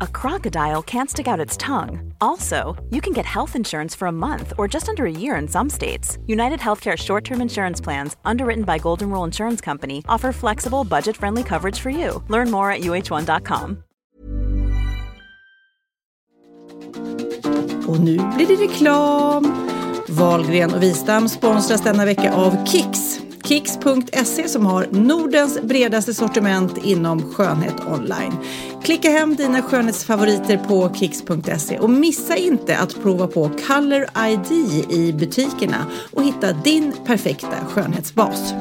a crocodile can't stick out its tongue. Also, you can get health insurance for a month or just under a year in some states. United Healthcare short term insurance plans, underwritten by Golden Rule Insurance Company, offer flexible, budget friendly coverage for you. Learn more at uh1.com. Och nu blir det reklam. Wahlgren och Wistam sponsras denna vecka av Kicks. Kicks.se som har Nordens bredaste sortiment inom skönhet online. Klicka hem dina skönhetsfavoriter på Kicks.se och missa inte att prova på Color ID i butikerna och hitta din perfekta skönhetsbas.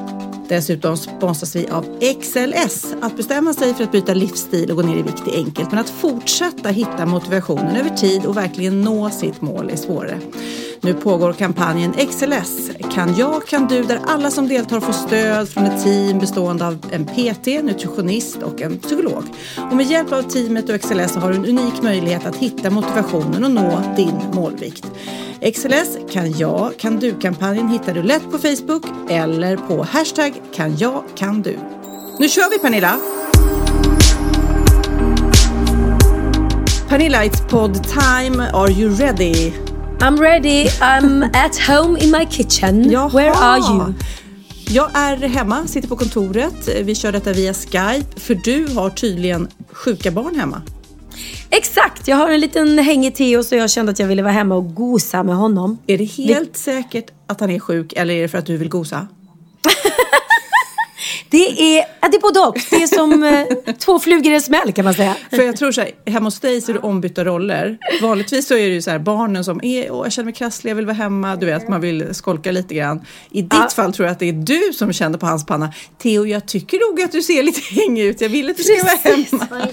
Dessutom sponsras vi av XLS. Att bestämma sig för att byta livsstil och gå ner i vikt är enkelt, men att fortsätta hitta motivationen över tid och verkligen nå sitt mål är svårare. Nu pågår kampanjen XLS. Kan jag, kan du, där alla som deltar får stöd från ett team bestående av en PT, nutritionist och en psykolog. Och med hjälp av teamet och XLS har du en unik möjlighet att hitta motivationen och nå din målvikt. XLS kan jag, kan du-kampanjen hittar du lätt på Facebook eller på hashtag kan jag, kan du. Nu kör vi Pernilla! Pernilla, it's pod time. Are you ready? I'm ready. I'm at home in my kitchen. Jaha. Where are you? Jag är hemma, sitter på kontoret. Vi kör detta via Skype, för du har tydligen sjuka barn hemma. Exakt, jag har en liten hängig Theo så jag kände att jag ville vara hemma och gosa med honom. Är det helt säkert att han är sjuk eller är det för att du vill gosa? Det är, ja, det är både och. Det är som eh, två flugor i en smäll kan man säga. För jag tror så här, hemma hos dig så är det ombytta roller. Vanligtvis så är det ju så här barnen som är, åh jag känner mig krasslig, jag vill vara hemma, du vet, man vill skolka lite grann. I ditt Ja. fall tror jag att det är du som känner på hans panna. Theo, jag tycker nog att du ser lite hängig ut, jag vill att du ska vara hemma.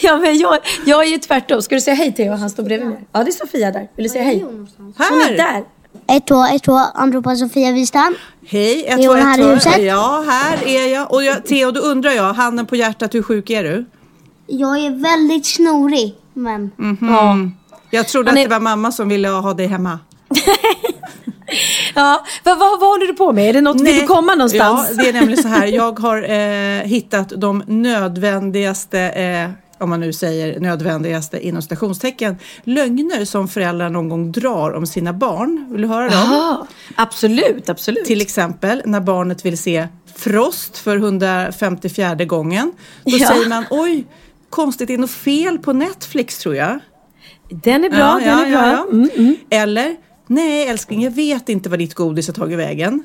Ja, men jag, jag är ju tvärtom. Ska du säga hej Theo? Han står bredvid mig. Ja, det är Sofia där. Vill du säga hej? Hon är Här! där. Ett, två, ett, två. Anropar Sofia Wistam. Hej, ett, Är två, hon ett, här i två. huset? Ja, här är jag. Och jag, Theo, då undrar jag, handen på hjärtat, hur sjuk är du? Jag är väldigt snorig, men Ja. Jag trodde Han att är- det var mamma som ville ha dig hemma. Ja, vad, vad, vad håller du på med? Är det något, vill du komma någonstans? Ja, det är nämligen så här. Jag har eh, hittat de nödvändigaste, eh, om man nu säger nödvändigaste inom stationstecken, lögner som föräldrar någon gång drar om sina barn. Vill du höra dem? Aha, absolut, absolut. Till exempel när barnet vill se Frost för 154 gången. Då Ja. säger man oj, konstigt, det är något fel på Netflix tror jag. Den är bra, den är bra. Mm, mm. Eller, nej älskling, jag vet inte vad ditt godis har tagit vägen.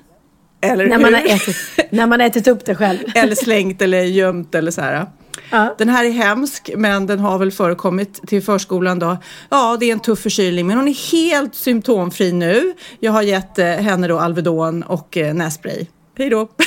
Eller När, man har ätit, när man har ätit upp det själv. eller slängt eller gömt eller så här. Ja. Den här är hemsk, men den har väl förekommit till förskolan då. Ja, det är en tuff förkylning, men hon är helt symptomfri nu. Jag har gett eh, henne då Alvedon och eh, nässpray. Hej då!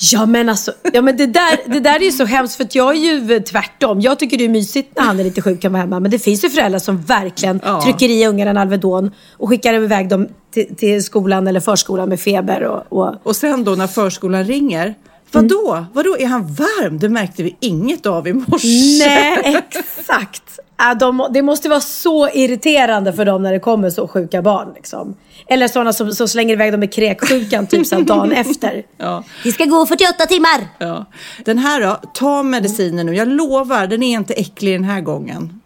Ja men alltså, ja, men det, där, det där är ju så hemskt för att jag är ju eh, tvärtom. Jag tycker det är mysigt när han är lite sjuk kan vara hemma. Men det finns ju föräldrar som verkligen Ja. trycker i ungarna en Alvedon och skickar iväg dem till, till skolan eller förskolan med feber. Och, och... Och sen då när förskolan ringer. Vadå? Vadå, är han varm? Det märkte vi inget av i morse. Nej, exakt. De, det måste vara så irriterande för dem när det kommer så sjuka barn. Liksom. Eller sådana som, som slänger iväg dem med kräksjukan typ så dagen efter. Ja. det ska gå 48 timmar. Ja. Den här då, ta medicinen nu. Jag lovar, den är inte äcklig den här gången.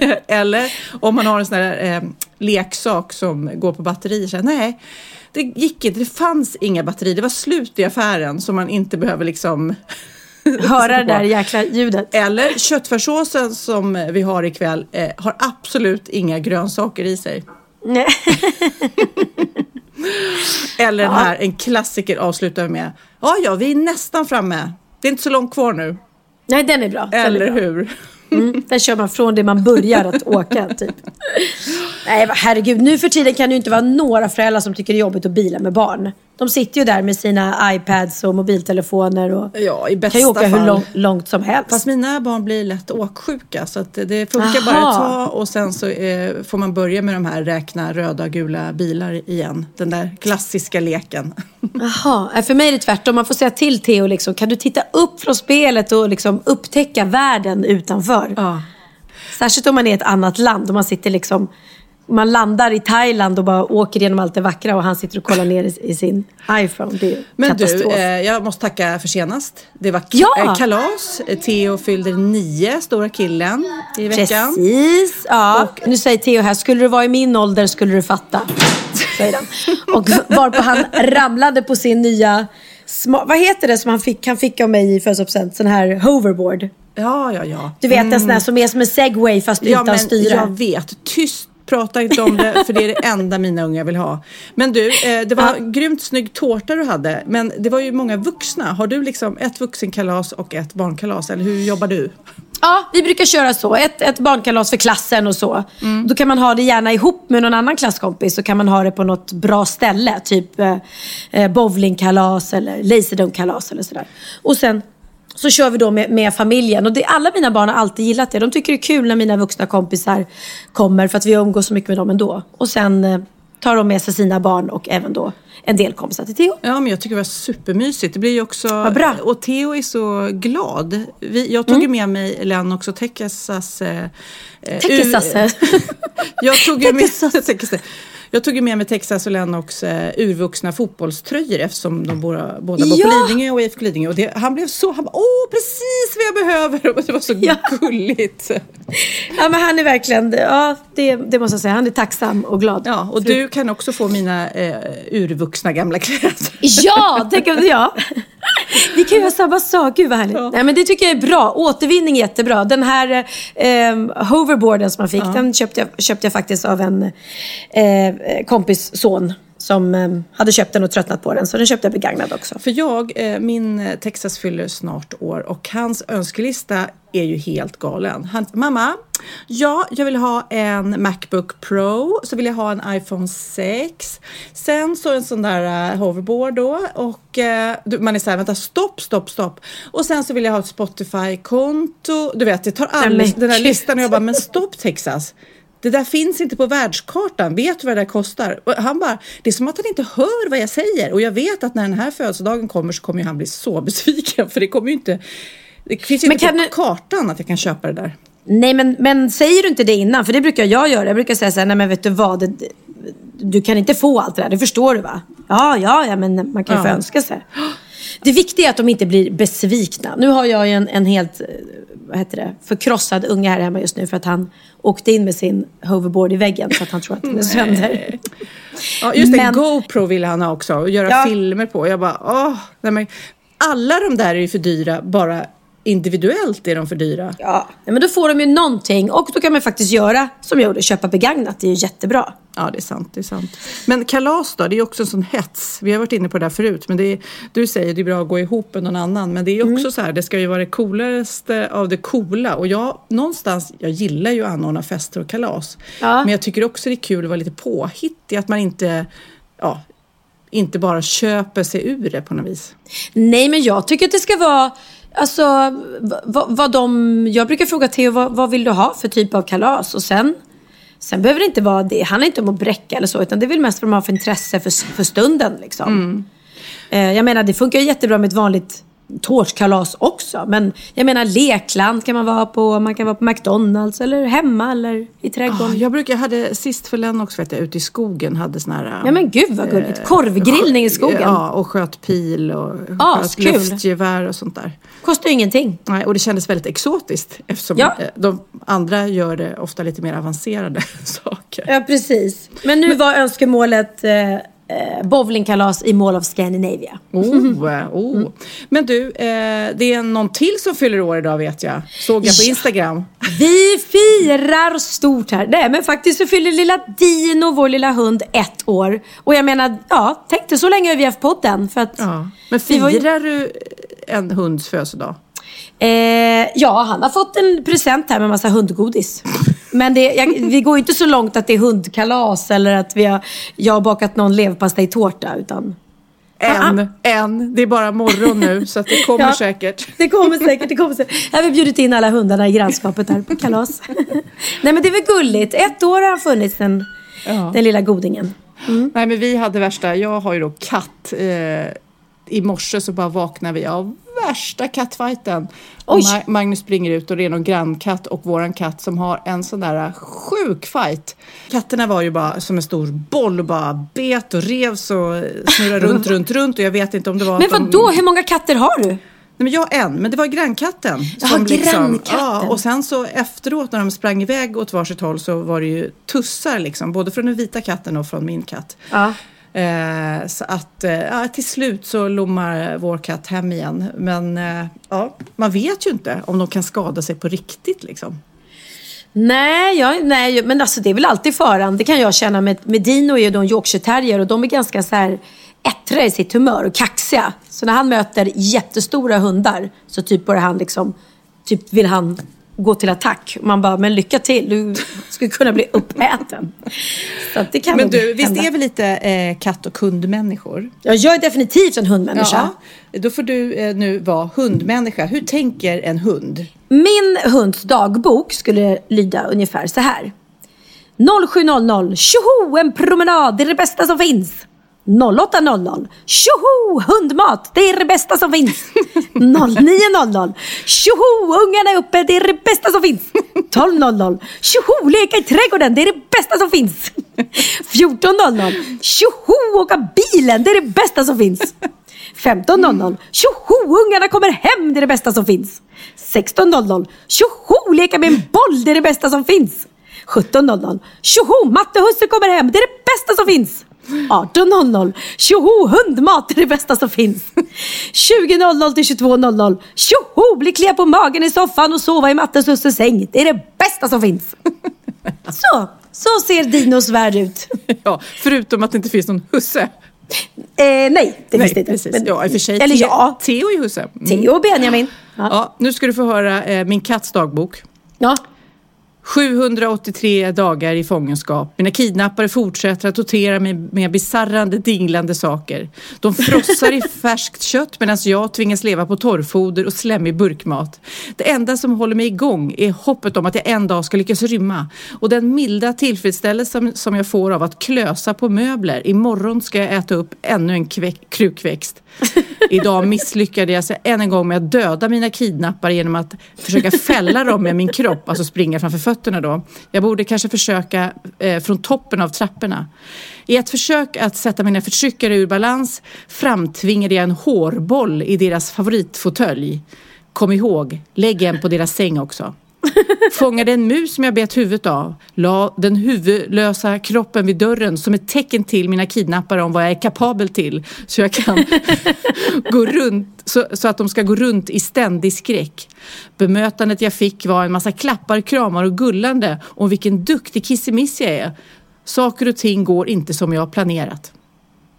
Eller om man har en sån här eh, leksak som går på batterier. Nej, det gick inte. Det fanns inga batterier. Det var slut i affären så man inte behöver liksom... Höra det där jäkla ljudet. Eller köttfärssåsen som vi har ikväll eh, har absolut inga grönsaker i sig. Nej. Eller den här, en klassiker avslutar vi med. Ja, ja, vi är nästan framme. Det är inte så långt kvar nu. Nej, den är bra. Den är Eller bra. hur? Mm, där kör man från det man börjar att åka typ. Nej, herregud. Nu för tiden kan det ju inte vara några föräldrar som tycker det är jobbigt att bila med barn. De sitter ju där med sina iPads och mobiltelefoner och Ja, i kan bästa ju åka hur fall. lång, långt som helst. Fast mina barn blir lätt åksjuka så att det funkar Aha. bara ett tag och sen så eh, får man börja med de här räkna röda och gula bilar igen. Den där klassiska leken. Jaha, Nej, för mig är det tvärtom. Man får säga till Theo, liksom, kan du titta upp från spelet och liksom upptäcka världen utanför? Ja. Särskilt om man är i ett annat land och man sitter liksom man landar i Thailand och bara åker genom allt det vackra och han sitter och kollar ner i, i sin iPhone. Det är Men du, katastrof. eh, jag måste tacka för senast. Det var Ja! eh, kalas. Theo fyllde nio, stora killen, i veckan. Precis. Ja. Och nu säger Theo här, skulle du vara i min ålder skulle du fatta. Säger han. Och varpå han ramlade på sin nya, sma- vad heter det som han fick, han fick av mig i födelsedagspresent? Sån här hoverboard. Ja, ja, ja. Du vet en sån här som är som en segway fast Mm. Ja, utan men styre. jag vet. Tyst, prata inte om det för det är det enda mina unga vill ha. Men du, eh, det var grymt snygg tårta du hade. Men det var ju många vuxna. Har du liksom ett vuxenkalas och ett barnkalas? Eller hur jobbar du? Ja, vi brukar köra så. Ett, ett barnkalas för klassen och så. Mm. Då kan man ha det gärna ihop med någon annan klasskompis. Så kan man ha det på något bra ställe. Typ eh, eh, bowlingkalas eller laserdunk-kalas eller sådär. Och sen så kör vi då med, med familjen. Och det, alla mina barn har alltid gillat det. De tycker det är kul när mina vuxna kompisar kommer. För att vi umgås så mycket med dem ändå. Och sen eh, tar de med sig sina barn och även då en del kompisar till Theo. Ja, men jag tycker det var supermysigt. Det blir ju också... Vad bra. Mm. Och Theo är så glad. Vi, jag tog ju med mig Lennox och Tekesas... Eh, eh, Täckesasse. Jag tog ju med, Texas. Jag tog ju med mig Texas och Lennox eh, urvuxna fotbollströjor eftersom de båda, båda bor Ja. på Lidingö och IFK Lidingö. Och det, han blev så, han bara, åh precis vad jag behöver. Och det var så Ja. gulligt. Ja, men han är verkligen, ja det, det måste jag säga, han är tacksam och glad. Ja, och du kan också få mina eh, urvuxna gamla kläder. Ja, tänk om det ja. Vi kan göra samma sak, gud vad härligt. Nej, men det tycker jag är bra. Återvinning är jättebra. Den här eh, hoverboarden som man fick, den köpte jag, köpte jag faktiskt av en eh, kompis son som eh, hade köpt den och tröttnat på den. Så den köpte jag begagnad också. För jag, eh, min eh, Texas fyller snart år och hans önskelista är ju helt galen. Han, mamma, ja, jag vill ha en Macbook Pro, så vill jag ha en iPhone 6, sen så en sån där eh, hoverboard då och man är så här, vänta, stopp, stopp, stopp. Och sen så vill jag ha ett Spotify-konto. Du vet, det tar men den här listan och jag bara, men stopp Texas. Det där finns inte på världskartan. Vet du vad det där kostar? Och han bara, det är som att han inte hör vad jag säger. Och jag vet att när den här födelsedagen kommer så kommer han bli så besviken. För det kommer ju inte... Det finns Men inte på du- kartan att jag kan köpa det där. Nej, men, men säger du inte det innan? För det brukar jag göra. Jag brukar säga så här, nej men vet du vad? Det, du kan inte få allt det där, det förstår du va? Ja, ja, ja, men man kan ju få Ja. önska sig. Det viktiga är att de inte blir besvikna. Nu har jag ju en, en helt eh, vad heter det, förkrossad unge här hemma just nu för att han åkte in med sin hoverboard i väggen för att han tror att den är sönder. Ja, just det, Men- GoPro ville han ha också och göra Ja. filmer på. Jag bara, åh, nej men alla de där är ju för dyra, bara individuellt är de för dyra. Ja, men då får de ju någonting och då kan man faktiskt göra som jag gjorde, köpa begagnat. Det är ju jättebra. Ja, det är sant. Det är sant. Men kalas då, det är också en sån hets. Vi har varit inne på det där förut, men det är, du säger det är bra att gå ihop med någon annan. Men det är också Mm. så här, det ska ju vara det coolaste av det coola. Och jag, någonstans, jag gillar ju att anordna fester och kalas. Ja. Men jag tycker också det är kul att vara lite påhittig, att man inte, ja, inte bara köper sig ur det på något vis. Nej, men jag tycker att det ska vara... Alltså, vad, vad de... Jag brukar fråga Theo, vad, vad vill du ha för typ av kalas? Och sen... Sen behöver det inte vara det. Det handlar inte om att bräcka eller så. Utan det är väl mest vad de har för intresse för, för stunden. Liksom. Eh, jag menar, det funkar ju jättebra med ett vanligt tårtkalas också. Men jag menar, lekland kan man vara på. Man kan vara på McDonalds eller hemma eller i trädgården. Ah, jag brukar, jag hade sist för Lennox vet jag, ute i skogen, hade sån här... Ja men gud vad gulligt. Korvgrillning i skogen. Ja, och sköt pil och Ah, sköt kul. luftgevär och sånt där. Kostar ju ingenting. Nej, och det kändes väldigt exotiskt eftersom Ja. eh, de andra gör det ofta lite mer avancerade saker. Ja, precis. Men nu var önskemålet eh, eh, bowlingkalas i Mall of Scandinavia. Oh, eh, oh. Men du, eh, det är någon till som fyller år idag vet jag. Såg jag på Ja. Instagram. Vi firar stort här. Nej, men faktiskt så fyller lilla Dino, vår lilla hund, ett år. Och jag menar, ja, tänkte så länge har vi haft podden. För att Ja. Men vi var firar du en hunds födelsedag? Eh, ja, han har fått en present här med massa hundgodis. Men det, jag, vi går inte så långt att det är hundkalas eller att vi har, jag har bakat någon leverpastejtårta. Utan En, en. Det är bara morgon nu så det kommer Ja. säkert. Det kommer säkert. Det kommer säkert. Jag har bjudit in alla hundarna i grannskapet här på kalas. Nej men det är väl gulligt. Ett år har han funnits den, Ja. den lilla godingen. Nej men vi hade värsta, jag har ju då katt. Eh, I morse så bara vaknade vi av värsta kattfighten. Ma- Magnus springer ut och det är någon grannkatt och våran katt som har en sån där sjuk fight. Katterna var ju bara som en stor boll och bara bet och revs och snurrade runt, runt, runt och jag vet inte om det var Men vad då? Hur många katter har du? Nej, men jag en, men det var grannkatten. Jaha, grannkatten. Ja, och sen så efteråt när de sprang iväg åt varsitt håll så var det ju tussar liksom, både från den vita katten och från min katt. Ja. Eh, så att eh, till slut så lommar vår katt hem igen. Men eh, ja, man vet ju inte om de kan skada sig på riktigt liksom. Nej, jag, nej, men alltså det är väl alltid faran. Det kan jag känna med, med Dino är ju då en Yorkshire terrier och de är ganska så här ettriga i sitt humör och kaxiga. Så när han möter jättestora hundar så typ börjar han liksom, typ vill han gå till attack. Man bara, men lycka till, du skulle kunna bli uppäten. Så det kan Men du, visst är vi lite eh, katt och hundmänniskor? Ja, jag är definitivt en hundmänniska. Ja, då får du eh, nu vara hundmänniska. Hur tänker en hund? Min hunds dagbok skulle lyda ungefär så här. 07.00 Tjoho! En promenad, det är det bästa som finns. 08.00 Tjoho! Hundmat, det är det bästa som finns. 09.00 Tjoho! Ungarna är uppe, det är det bästa som finns. 12.00 Tjoho! Leka i trädgården, det är det bästa som finns. 14.00 Tjoho! Åka bilen, det är det bästa som finns. 15.00 Tjoho! Ungarna kommer hem, det är det bästa som finns. 16.00 Tjoho! Leka med en boll, det är det bästa som finns. 17.00 Tjoho! Mattehusse kommer hem, det är det bästa som finns. 18.00 Tjoho! Hundmat, är det bästa som finns. 20.00 till 22.00 Tjoho! Bli kliad på magen i soffan och sova i Mattehusses säng. Det är det bästa som finns. Så, så ser Dinos värld ut. Ja, förutom att det inte finns någon husse. Eh, nej, det finns det inte. precis. Men- ja, i och för sig. Eller ja, Theo är husse. Mm. Theo och Benjamin. Ja. Ja, nu ska du få höra eh, min katts dagbok. ja. 783 dagar i fångenskap. Mina kidnappare fortsätter att tortera mig med bisarrande, dinglande saker. De frossar i färskt kött medan jag tvingas leva på torrfoder och slemmig burkmat. Det enda som håller mig igång är hoppet om att jag en dag ska lyckas rymma och den milda tillfredsställelse som- jag får av att klösa på möbler. Imorgon ska jag äta upp ännu en krukväxt. Idag misslyckades jag än en gång med att döda mina kidnappare genom att försöka fälla dem med min kropp, alltså springa framför fötterna då. Jag borde kanske försöka eh, från toppen av trapporna. I ett försök att sätta mina förtryckare ur balans framtvingade jag en hårboll i deras favoritfåtölj. Kom ihåg, lägg en på deras säng också. Fångade en mus som jag bet huvudet av. La den huvudlösa kroppen vid dörren som ett tecken till mina kidnappare om vad jag är kapabel till. Så jag kan gå runt, så, så att de ska gå runt i ständig skräck. Bemötandet jag fick var en massa klappar, kramar och gullande om vilken duktig kissemiss jag är. Saker och ting går inte som jag har planerat.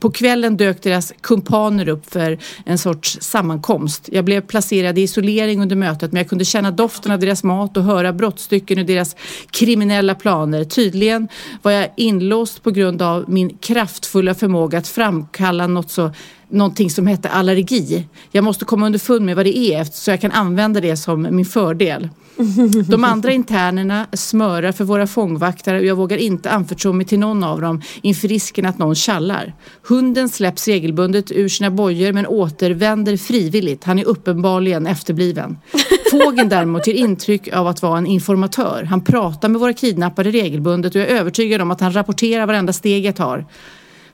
På kvällen dök deras kumpaner upp för en sorts sammankomst. Jag blev placerad i isolering under mötet men jag kunde känna doften av deras mat och höra brottstycken ur deras kriminella planer. Tydligen var jag inlåst på grund av min kraftfulla förmåga att framkalla något så någonting som hette allergi. Jag måste komma underfund med vad det är så jag kan använda det som min fördel. De andra internerna smörar för våra fångvaktare och jag vågar inte anförtro mig till någon av dem inför risken att någon kallar. Hunden släpps regelbundet ur sina bojor men återvänder frivilligt. Han är uppenbarligen efterbliven. Fågeln däremot ger intryck av att vara en informatör. Han pratar med våra kidnappade regelbundet och jag är övertygad om att han rapporterar varenda steg jag tar.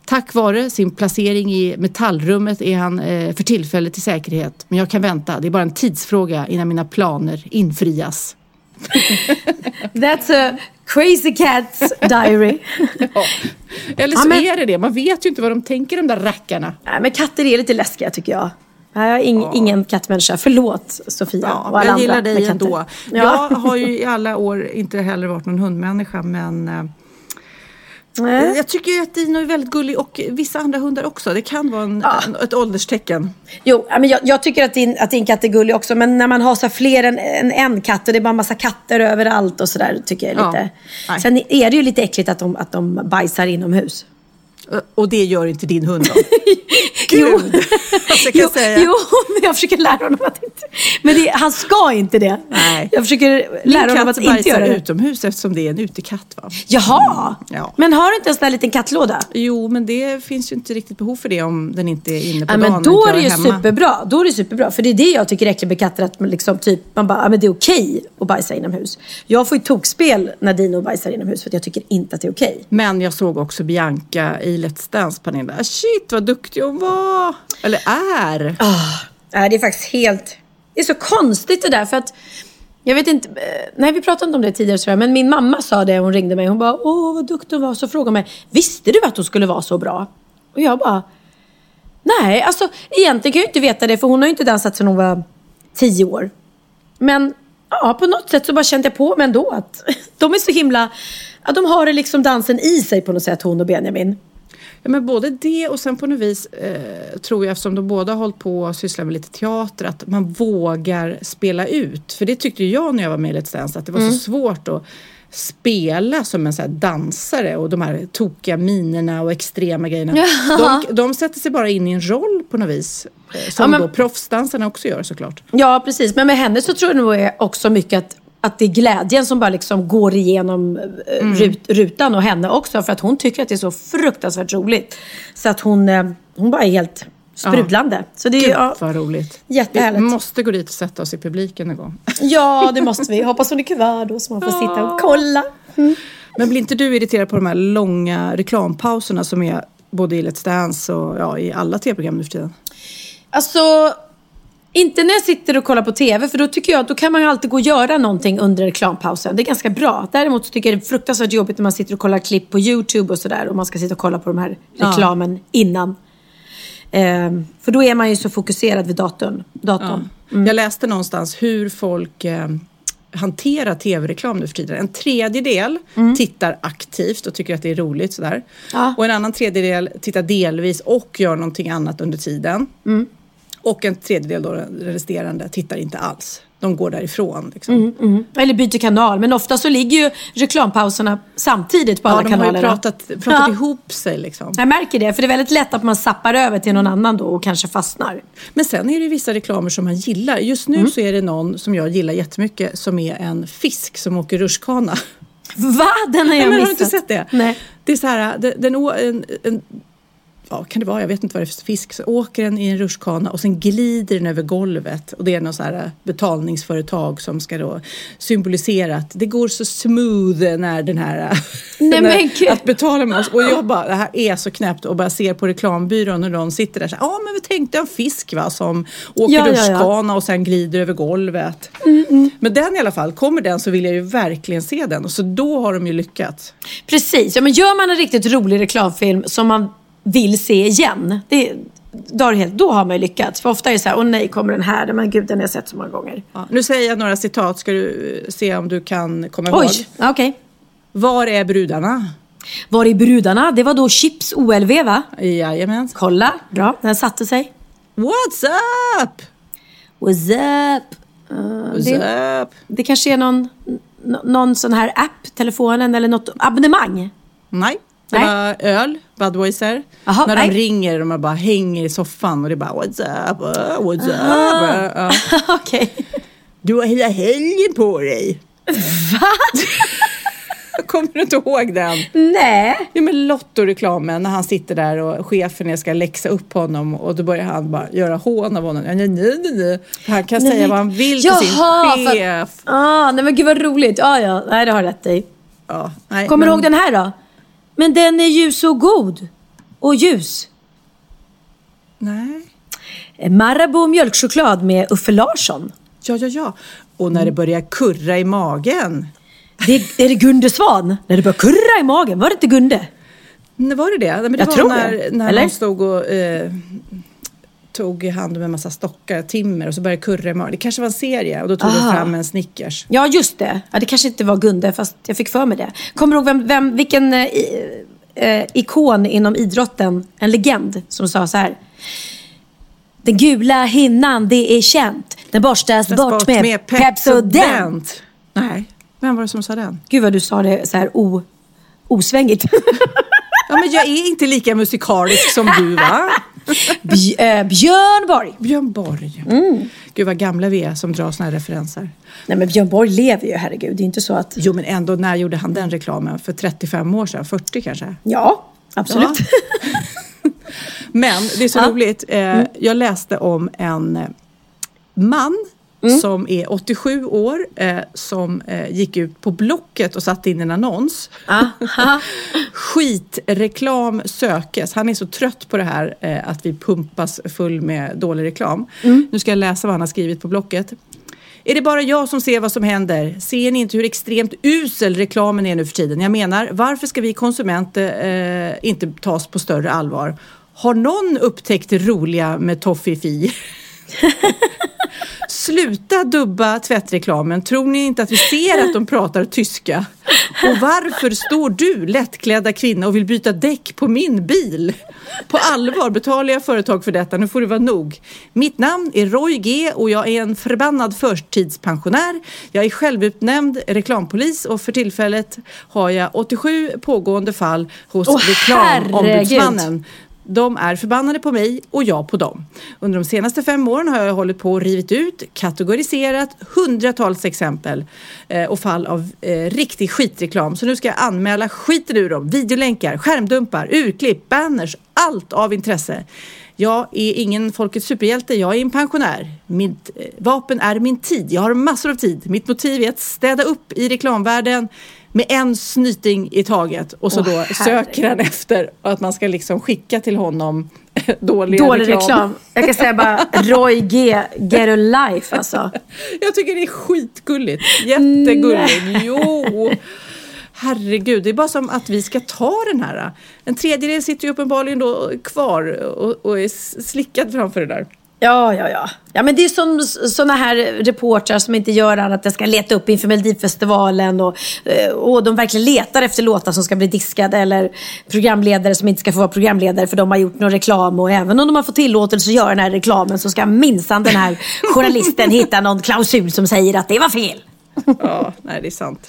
Tack vare sin placering i metallrummet är han eh, för tillfället i säkerhet. Men jag kan vänta, det är bara en tidsfråga innan mina planer infrias. That's a crazy cat's diary. Ja. Eller Ja, så men- är det det, man vet ju inte vad de tänker de där rackarna. Nej, men katter är lite läskiga tycker jag. Jag är ing, ingen kattmänniska. Förlåt Sofia Ja, och alla jag gillar dig ändå. Ja. Jag har ju i alla år inte heller varit någon hundmänniska men eh, Nej. jag tycker ju att Dino är väldigt gullig och vissa andra hundar också. Det kan vara en, en, ett ålderstecken. Jo, ja, men jag, jag tycker att din, att din katt är gullig också. Men när man har så fler än, än en katt och det är bara en massa katter överallt och sådär tycker jag är Ja. lite... Nej. Sen är det ju lite äckligt att de, att de bajsar inomhus. Och det gör inte din hund då? Jo. Gud! Alltså, jag kan jo, jo, men jag försöker lära honom att inte... Men det, han ska inte det. Nej. Jag försöker Min lära honom att inte göra det. utomhus eftersom det är en utekatt va? Jaha! Ja. Men har du inte en sån där liten kattlåda? Jo, men det finns ju inte riktigt behov för det om den inte är inne på Ja, dagen. men då är det ju hemma. superbra. Då är det superbra. För det är det jag tycker är äckligt med katter. Att man liksom typ, man bara, ja, men det är okej att bajsa inomhus. Jag får ju tokspel när Dino bajsar inomhus för att jag tycker inte att det är okej. Men jag såg också Bianca i Let's Dance, Pernilla. Shit vad duktig hon var! Eller är. Oh, det är faktiskt helt... Det är så konstigt det där för att... Jag vet inte, eh, nej vi pratade inte om det tidigare tror jag, men min mamma sa det, hon ringde mig, hon bara åh vad duktig hon var, så frågade hon mig, visste du att hon skulle vara så bra? Och jag bara, nej alltså egentligen kan jag ju inte veta det för hon har ju inte dansat sedan hon var tio år. Men ja, på något sätt så bara kände jag på mig ändå att de är så himla, ja, de har det liksom dansen i sig på något sätt hon och Benjamin. Ja, men både det och sen på något vis eh, tror jag eftersom de båda har hållit på och sysslar med lite teater att man vågar spela ut. För det tyckte jag när jag var med i Let's Dance att det var Mm. så svårt att spela som en så dansare och de här tokiga minerna och extrema grejerna. De, de sätter sig bara in i en roll på något vis. eh, Som Ja, men- då proffsdansarna också gör såklart. Ja, precis. Men med henne så tror jag nog också mycket att, att det är glädjen som bara liksom går igenom eh, Mm. rut, rutan och henne också. För att hon tycker att det är så fruktansvärt roligt. Så att hon, eh, hon bara är helt sprudlande. Så det är Gud ja, vad roligt. jättehärligt. Vi måste gå dit och sätta oss i publiken en gång. Ja, det måste vi. Hoppas hon är kvar då så man får sitta och kolla. Men blir inte du irriterad på de här långa reklampauserna som är både i Let's Dance och ja, i alla tv-program nu för tiden? Alltså, inte när jag sitter och kollar på TV, för då tycker jag att då kan man ju alltid gå och göra någonting under reklampausen. Det är ganska bra. Däremot så tycker jag det är fruktansvärt jobbigt när man sitter och kollar klipp på YouTube och sådär och man ska sitta och kolla på de här reklamen innan. Ehm, för då är man ju så fokuserad vid datorn. datorn. Jag läste någonstans hur folk eh, hanterar tv-reklam nu för tiden. En tredjedel tittar aktivt och tycker att det är roligt sådär. Ja. Och en annan tredjedel tittar delvis och gör någonting annat under tiden. Och en tredjedel då, resterande, tittar inte alls. De går därifrån. Liksom. Mm. Eller byter kanal. Men ofta så ligger ju reklampauserna samtidigt på Ja, alla de har ju pratat, pratat Ja. ihop sig liksom. Jag märker det, för det är väldigt lätt att man zappar över till någon annan då och kanske fastnar. Men sen är det vissa reklamer som man gillar. Just nu så är det någon som jag gillar jättemycket som är en fisk som åker rutschkana. Va? Den har jag Nej, missat. har du inte sett det? Nej. Det är så här, den, den, en, en, ja, kan det vara, jag vet inte vad det är för fisk, så åker den i en rutschkana och sen glider den över golvet. Och det är något så här betalningsföretag som ska då symbolisera att det går så smooth när den här Nej, när, att betala med oss. Och jag bara, det här är så knäppt och bara ser på reklambyrån och de sitter där så ja men vi tänkte en fisk va som åker Ja, ja, ja. rutschkana och sen glider över golvet. Men den i alla fall, kommer den så vill jag ju verkligen se den. Och så då har de ju lyckats. Precis, ja, men gör man en riktigt rolig reklamfilm som man vill se igen, det, då, har helt, då har man ju lyckats. För ofta är det så här, åh nej, kommer den här? Men gud, den har jag sett så många gånger. Ja, nu säger jag några citat, ska du eh, se om du kan komma ihåg. Oj, okej. Var är brudarna? Var är brudarna? Det var då Chips OLV va? Jajamän. Kolla, bra, den satte sig. What's up? What's up? Uh, What's det, up? det kanske är någon, någon sån här app, telefonen eller något abonnemang. Nej, det Nej. var öl, Budweiser. Jaha, När nej. de ringer och man bara hänger i soffan och det är bara what's up, uh, what's Ah. up. Ja. okej. Du har hela helgen på dig. Va? Kommer du inte ihåg den? Nej. Ja men Lotto-reklamen när han sitter där och chefen ska läxa upp honom och då börjar han bara göra hån av honom. Ja, Nej, nej, nej, nej. Han kan säga vad han vill till sin Jaha, för- chef. Ah, nej men gud vad roligt. Ja, ja, nej det har du rätt i. Ja, nej, Kommer du men- ihåg den här då? Men den är ljus och god. Och ljus. Nej. Marabou mjölkchoklad med Uffe Larsson. Ja, ja, ja. Och när det börjar kurra i magen. Det är, är det Gunde Svan? När det börjar kurra i magen. Var det inte Gunde? Nej, var det det? Men det Jag var tror när, det. när Eller? de stod och eh, tog hand om en massa stockar, timmer och så började magen. Det kanske var en serie och då tog de Aha. fram en Snickers. Ja, just det. Ja, det kanske inte var Gunde, fast jag fick för mig det. Kommer du ihåg vem, vem, vilken eh, eh, ikon inom idrotten, en legend, som sa så här. Den gula hinnan, det är känt. Den borstas bort med, Pepsodent. Nej, vem var det som sa den? Gud vad du sa det så här o, osvängigt. Ja, men jag är inte lika musikalisk som du va? Eh, Björn Borg. Björn Borg. Mm. Gud vad gamla vi är som drar såna här referenser. Nej men Björn Borg lever ju, herregud. Det är inte så att... Jo men ändå, när gjorde han den reklamen? För 35 år sedan? 40 kanske? Ja, absolut. Men det är så Ja. Mm. roligt. Eh, jag läste om en man Mm. som är 87 år eh, som eh, gick ut på Blocket och satte in en annons. Skitreklam sökes. Han är så trött på det här eh, att vi pumpas full med dålig reklam. Mm. Nu ska jag läsa vad han har skrivit på Blocket. Är det bara jag som ser vad som händer? Ser ni inte hur extremt usel reklamen är nu för tiden? Jag menar, varför ska vi konsumenter eh, inte tas på större allvar? Har någon upptäckt det roliga med Toffifee? Sluta dubba tvättreklamen. Tror ni inte att vi ser att de pratar tyska? Och varför står du, lättklädda kvinna, och vill byta däck på min bil? På allvar, betalar jag företag för detta? Nu får det vara nog. Mitt namn är Roy G och jag är en förbannad förtidspensionär. Jag är självutnämnd reklampolis och för tillfället har jag 87 pågående fall hos Åh, reklamombudsmannen. De är förbannade på mig och jag på dem. Under de senaste fem åren har jag hållit på och rivit ut, kategoriserat hundratals exempel eh, och fall av eh, riktig skitreklam. Så nu ska jag anmäla skiten ur dem. Videolänkar, skärmdumpar, urklipp, banners, allt av intresse. Jag är ingen folkets superhjälte, jag är en pensionär. Mitt eh, vapen är min tid. Jag har massor av tid. Mitt motiv är att städa upp i reklamvärlden med en snyting i taget och så Åh, då herregud. söker han efter att man ska liksom skicka till honom dålig, Dålig reklam. reklam. Jag kan säga bara Roy G. Get a life alltså. Jag tycker det är skitgulligt. Jättegulligt. Jo. Herregud, det är bara som att vi ska ta den här. En tredjedel sitter ju uppenbarligen då kvar och, och är slickad framför det där. Ja, ja, ja. Ja, men det är som sådana här reportrar som inte gör annat än ska leta upp inför Melodifestivalen och, eh, och de verkligen letar efter låtar som ska bli diskade eller programledare som inte ska få vara programledare för de har gjort någon reklam och även om de har fått tillåtelse att göra den här reklamen så ska minsann den här journalisten hitta någon klausul som säger att det var fel. Ja, nej det är sant.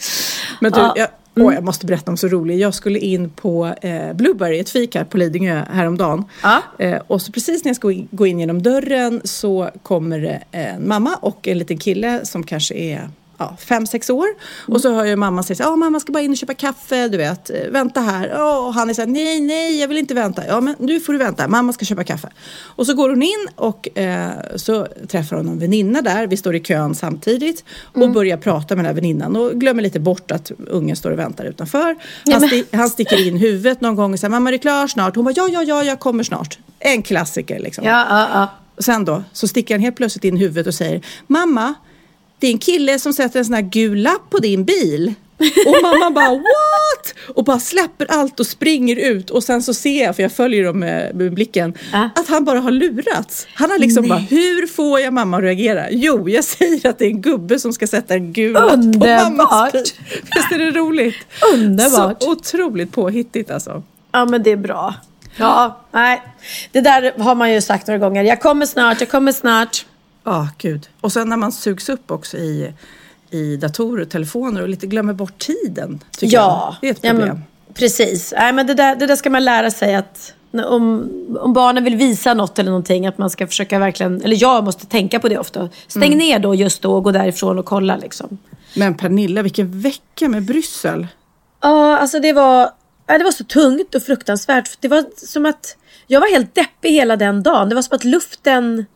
Men du, Ja. jag, åh, jag måste berätta om så roligt. Jag skulle in på eh, Blueberry, ett fik här på Lidingö häromdagen. Ja. Eh, och så precis när jag ska gå in genom dörren så kommer en mamma och en liten kille som kanske är ja, fem, sex år. Och så hör jag mamma säga ja mamma ska bara in och köpa kaffe, du vet, vänta här. Och han är så här, nej, nej, jag vill inte vänta. Ja, men nu får du vänta, mamma ska köpa kaffe. Och så går hon in och eh, så träffar hon en väninna där, vi står i kön samtidigt och börjar prata med den här väninnan och glömmer lite bort att ungen står och väntar utanför. Han, sti- han sticker in huvudet någon gång och säger, mamma är du klar snart? Hon bara, ja, ja, ja, jag kommer snart. En klassiker liksom. Ja, ja, ja. Och sen då så sticker han helt plötsligt in huvudet och säger Mamma, det är en kille som sätter en sån här gul lapp på din bil. Och mamma bara what? Och bara släpper allt och springer ut och sen så ser jag, för jag följer dem med, med blicken, Ja. att han bara har lurats. Han har liksom bara, hur får jag mamma att reagera? Jo, jag säger att det är en gubbe som ska sätta en gul lapp på mammas bil. Visst är det roligt? Underbart. Så otroligt påhittigt alltså. Ja, men det är bra. Ja, nej. Det där har man ju sagt några gånger. Jag kommer snart, jag kommer snart. Ja, gud. Och sen när man sugs upp också i, i datorer och telefoner och lite glömmer bort tiden. Tycker Ja, jag. Det är ett ja, problem. men, precis. Nej, men det, där, det där ska man lära sig att om, om barnen vill visa något eller någonting att man ska försöka verkligen, eller jag måste tänka på det ofta. Stäng Mm. ner då just då och gå därifrån och kolla liksom. men Pernilla, vilken vecka med Bryssel. Ja, alltså det var, ja, det var så tungt och fruktansvärt. Det var som att jag var helt deppig hela den dagen. Det var som att luften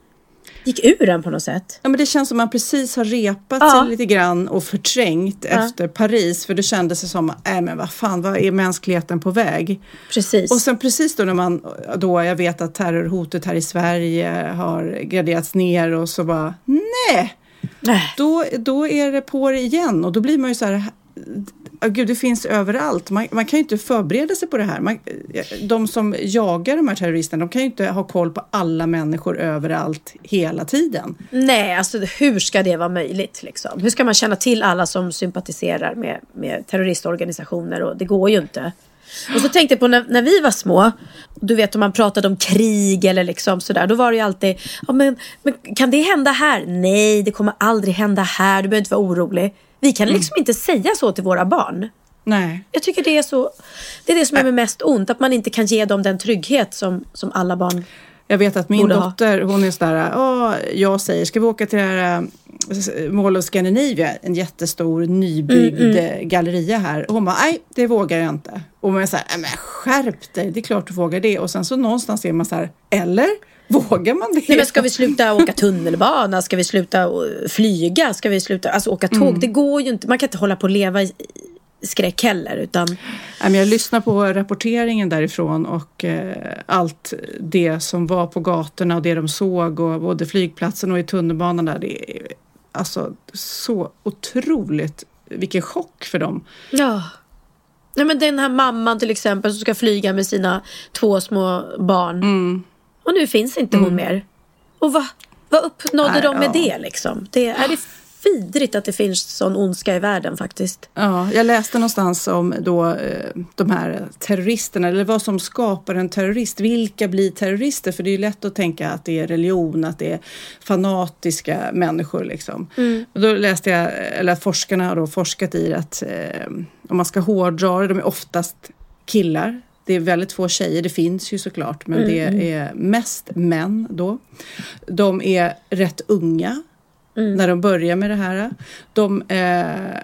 gick ur en på något sätt. Ja, men det känns som att man precis har repat Ja. sig lite grann och förträngt efter Paris. För det kändes som, nej men vad fan, vad är mänskligheten på väg? Precis. Och sen precis då när man, då jag vet att terrorhotet här i Sverige har graderats ner och så bara, nej! Nej. då, då är det på det igen och då blir man ju så här, gud det finns överallt. Man, man kan ju inte förbereda sig på det här. Man, eh, de som jagar de här terroristerna, de kan ju inte ha koll på alla människor överallt hela tiden. Nej, alltså hur ska det vara möjligt? Liksom? Hur ska man känna till alla som sympatiserar med, med terroristorganisationer? Och det går ju inte. Och så tänkte jag på när, när vi var små, du vet om man pratade om krig eller liksom sådär, då var det ju alltid, ja, men, men kan det hända här? Nej, det kommer aldrig hända här, du behöver inte vara orolig. Vi kan liksom inte säga så till våra barn. Nej. Jag tycker det är så, det är det som är med mest ont. Att man inte kan ge dem den trygghet som, som alla barn Jag vet att min Borde ha. dotter, hon är sådär, "Åh, jag säger, ska vi åka till det här äh, Mall of Scandinavia, en jättestor nybyggd Mm, äh, galleria här. Och hon bara, nej, det vågar jag inte. Och man är såhär, "Nej, men skärp dig, det är klart du vågar det. Och sen så någonstans är man så här, eller? Vågar man det? Nej men ska vi sluta åka tunnelbana? Ska vi sluta eh, flyga? Ska vi sluta alltså, åka tåg? Det går ju inte. Man kan inte hålla på och leva i skräck heller. Utan, jag lyssnar på rapporteringen därifrån och eh, allt det som var på gatorna och det de såg och både flygplatsen och i tunnelbanan där. Det är alltså så otroligt, vilken chock för dem. ja. Nej, men den här mamman till exempel som ska flyga med sina två små barn. Och nu finns inte hon mer. Och vad, vad uppnådde Nej, de med ja. det liksom? Det, är det vidrigt att det finns sån ondska i världen faktiskt? Ja, jag läste någonstans om då, eh, de här terroristerna, eller vad som skapar en terrorist. Vilka blir terrorister? För det är ju lätt att tänka att det är religion, att det är fanatiska människor. Liksom. Och då läste jag, eller att forskarna har då forskat i att eh, om man ska hårdra det, de är oftast killar. Det är väldigt få tjejer, det finns ju såklart, men det är mest män då. De är rätt unga när de börjar med det här. De eh,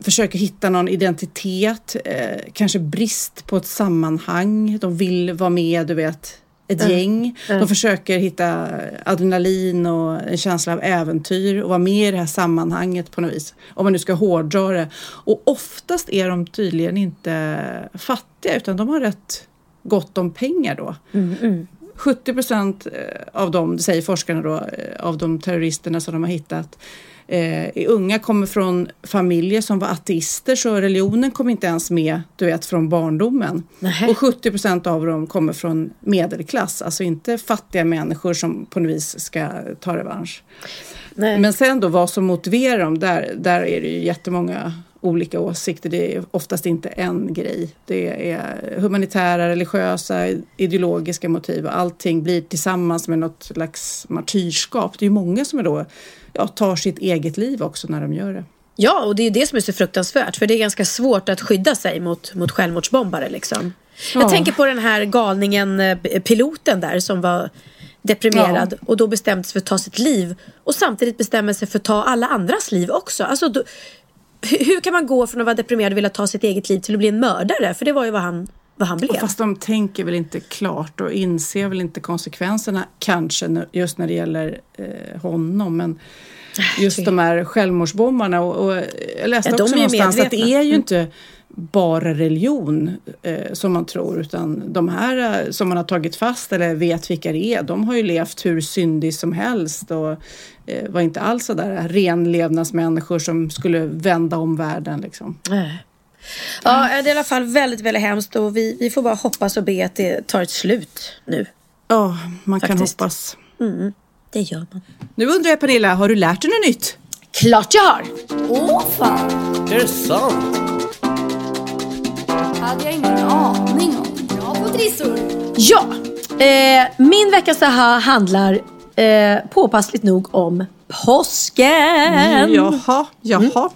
försöker hitta någon identitet, eh, kanske brist på ett sammanhang. De vill vara med, du vet, ett gäng. De försöker hitta adrenalin och en känsla av äventyr och vara med i det här sammanhanget på något vis. Om man nu ska hårdra det. Och oftast är de tydligen inte fattiga utan de har rätt gott om pengar då. 70 procent av dem, säger forskarna då, eh, av de terroristerna som de har hittat, eh, unga kommer från familjer som var ateister så religionen kom inte ens med, du vet, från barndomen. Nähä. Och 70 procent av dem kommer från medelklass, alltså inte fattiga människor som på något vis ska ta revansch. Nej. Men sen då vad som motiverar dem, där, där är det ju jättemånga olika åsikter. Det är oftast inte en grej. Det är humanitära, religiösa, ideologiska motiv och allting blir tillsammans med något slags martyrskap. Det är ju många som är då, ja, tar sitt eget liv också när de gör det. Ja, och det är det som är så fruktansvärt. För det är ganska svårt att skydda sig mot, mot självmordsbombare. Liksom. Ja. Jag tänker på den här galningen, eh, piloten där som var deprimerad och då bestämde sig för att ta sitt liv och samtidigt bestämde sig för att ta alla andras liv också. Alltså, då, hur kan man gå från att vara deprimerad och vilja ta sitt eget liv till att bli en mördare? För det var ju vad han, vad han blev. Fast de tänker väl inte klart och inser väl inte konsekvenserna kanske just när det gäller eh, honom. Men just de här självmordsbombarna och, och jag läste Ja, också någonstans att det är ju inte bara religion eh, som man tror utan de här eh, som man har tagit fast eller vet vilka det är de har ju levt hur syndig som helst och eh, var inte alls sådär renlevnadsmänniskor som skulle vända om världen liksom. Nej. Ja, det är i alla fall väldigt, väldigt hemskt och vi, vi får bara hoppas och be att det tar ett slut nu. Ja, man kan Faktiskt. hoppas. Det gör man. Nu undrar jag Pernilla, har du lärt dig något nytt? Klart jag har! Åh fan! Är det sant? hade jag ingen aning om. Bra på trissor. Ja, eh, min veckans aha handlar eh, påpassligt nog om påsken. Jaha, jaha.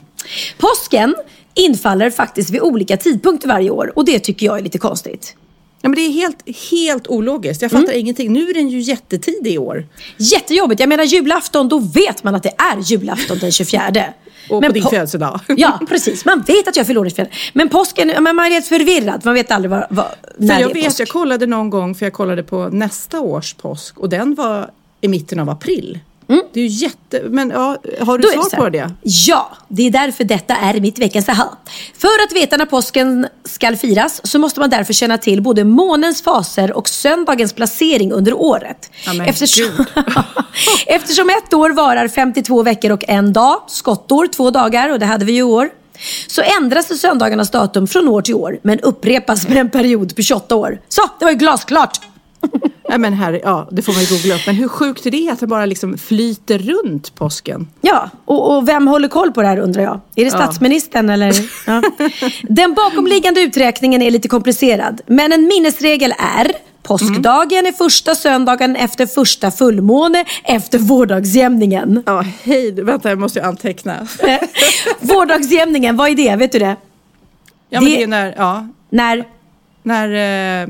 Påsken infaller faktiskt vid olika tidpunkter varje år och det tycker jag är lite konstigt. Ja, men det är helt, helt ologiskt. Jag fattar ingenting. Nu är den ju jättetidig i år. Jättejobbigt. Jag menar julafton, då vet man att det är julafton den 24. Och på din födelsedag. Ja, precis. Man vet att jag fyller år den 24. Men påsken, men man är helt förvirrad. Man vet aldrig vad, vad, när För jag det är vet, påsk. jag kollade någon gång, för jag kollade på nästa års påsk och den var i mitten av april. Det är ju jätte... Men ja, har du Mm. Då svar på det? Ja, det är därför detta är mitt veckans aha. För att veta när påsken ska firas så måste man därför känna till både månens faser och söndagens placering under året. Ja, men Eftersom, eftersom ett år varar 52 veckor och en dag, skottår två dagar och det hade vi ju i år. Så ändras det söndagarnas datum från år till år men upprepas med en period på 28 år. Så, det var ju glasklart! Nej, men här, ja, det får man ju googla upp. Men hur sjukt är det att det bara liksom flyter runt påsken? Ja, och, och vem håller koll på det här undrar jag? Är det statsministern eller? Ja. Den bakomliggande uträkningen är lite komplicerad. Men en minnesregel är Påskdagen är första söndagen efter första fullmåne efter vårdagsjämningen. Ja, hej, vänta jag måste ju anteckna. Vårdagsjämningen, vad är det? Vet du det? Ja, men Det- det är när, ja, När? när, eh,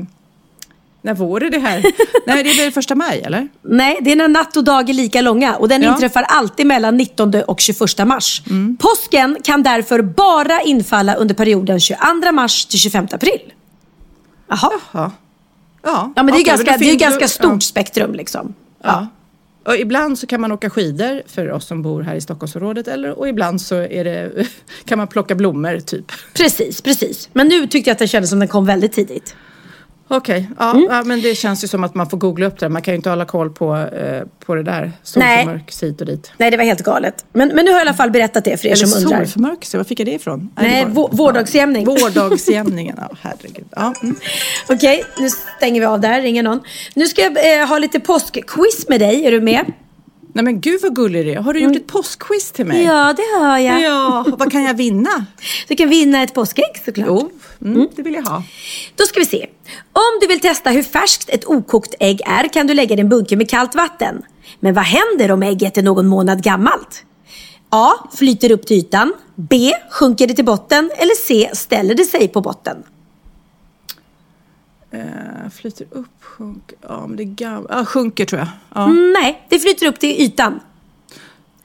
när var det här? Nej, det är väl första maj, eller? Nej, det är när natt och dag är lika långa och den Ja. inträffar alltid mellan 19 och 21 mars. Påsken kan därför bara infalla under perioden 22 mars till 25 april. Jaha. Ja. Ja, Ja, men det är, okej, ganska, det är ganska stort spektrum liksom. Ja. Och ibland så kan man åka skidor för oss som bor här i Stockholmsområdet eller, och ibland så är det, kan man plocka blommor typ. Precis, precis. Men nu tyckte jag att det kändes som den kom väldigt tidigt. Okej, ja, Mm. ja, men det känns ju som att man får googla upp det. Man kan ju inte hålla koll på, eh, på det där. Solförmörkelse hit och dit. Nej, det var helt galet. Men, men nu har jag i alla fall berättat det för er Eller som undrar. solförmörkelse, var fick jag det ifrån? Nej, det var- vå- vårdagsjämning. Vårdagsjämningen, ja herregud. Ja, mm. Okej, nu stänger vi av där, ringer någon. Nu ska jag eh, ha lite påskquiz med dig, är du med? Nej men gud vad gullig du är. Har du gjort ett påskquiz till mig? Mm. Ja, det hör jag. Ja, vad kan jag vinna? Du kan vinna ett påskägg såklart. Jo, mm, det vill jag ha. Då ska vi se. Om du vill testa hur färskt ett okokt ägg är kan du lägga det i en bunke med kallt vatten. Men vad händer om ägget är någon månad gammalt? A. Flyter upp till ytan. B. Sjunker det till botten. Eller C. Ställer det sig på botten. Eh, flyter upp, sjunker. Ja, men det är gam- ja, sjunker tror jag. Ja. Mm, nej, det flyter upp till ytan.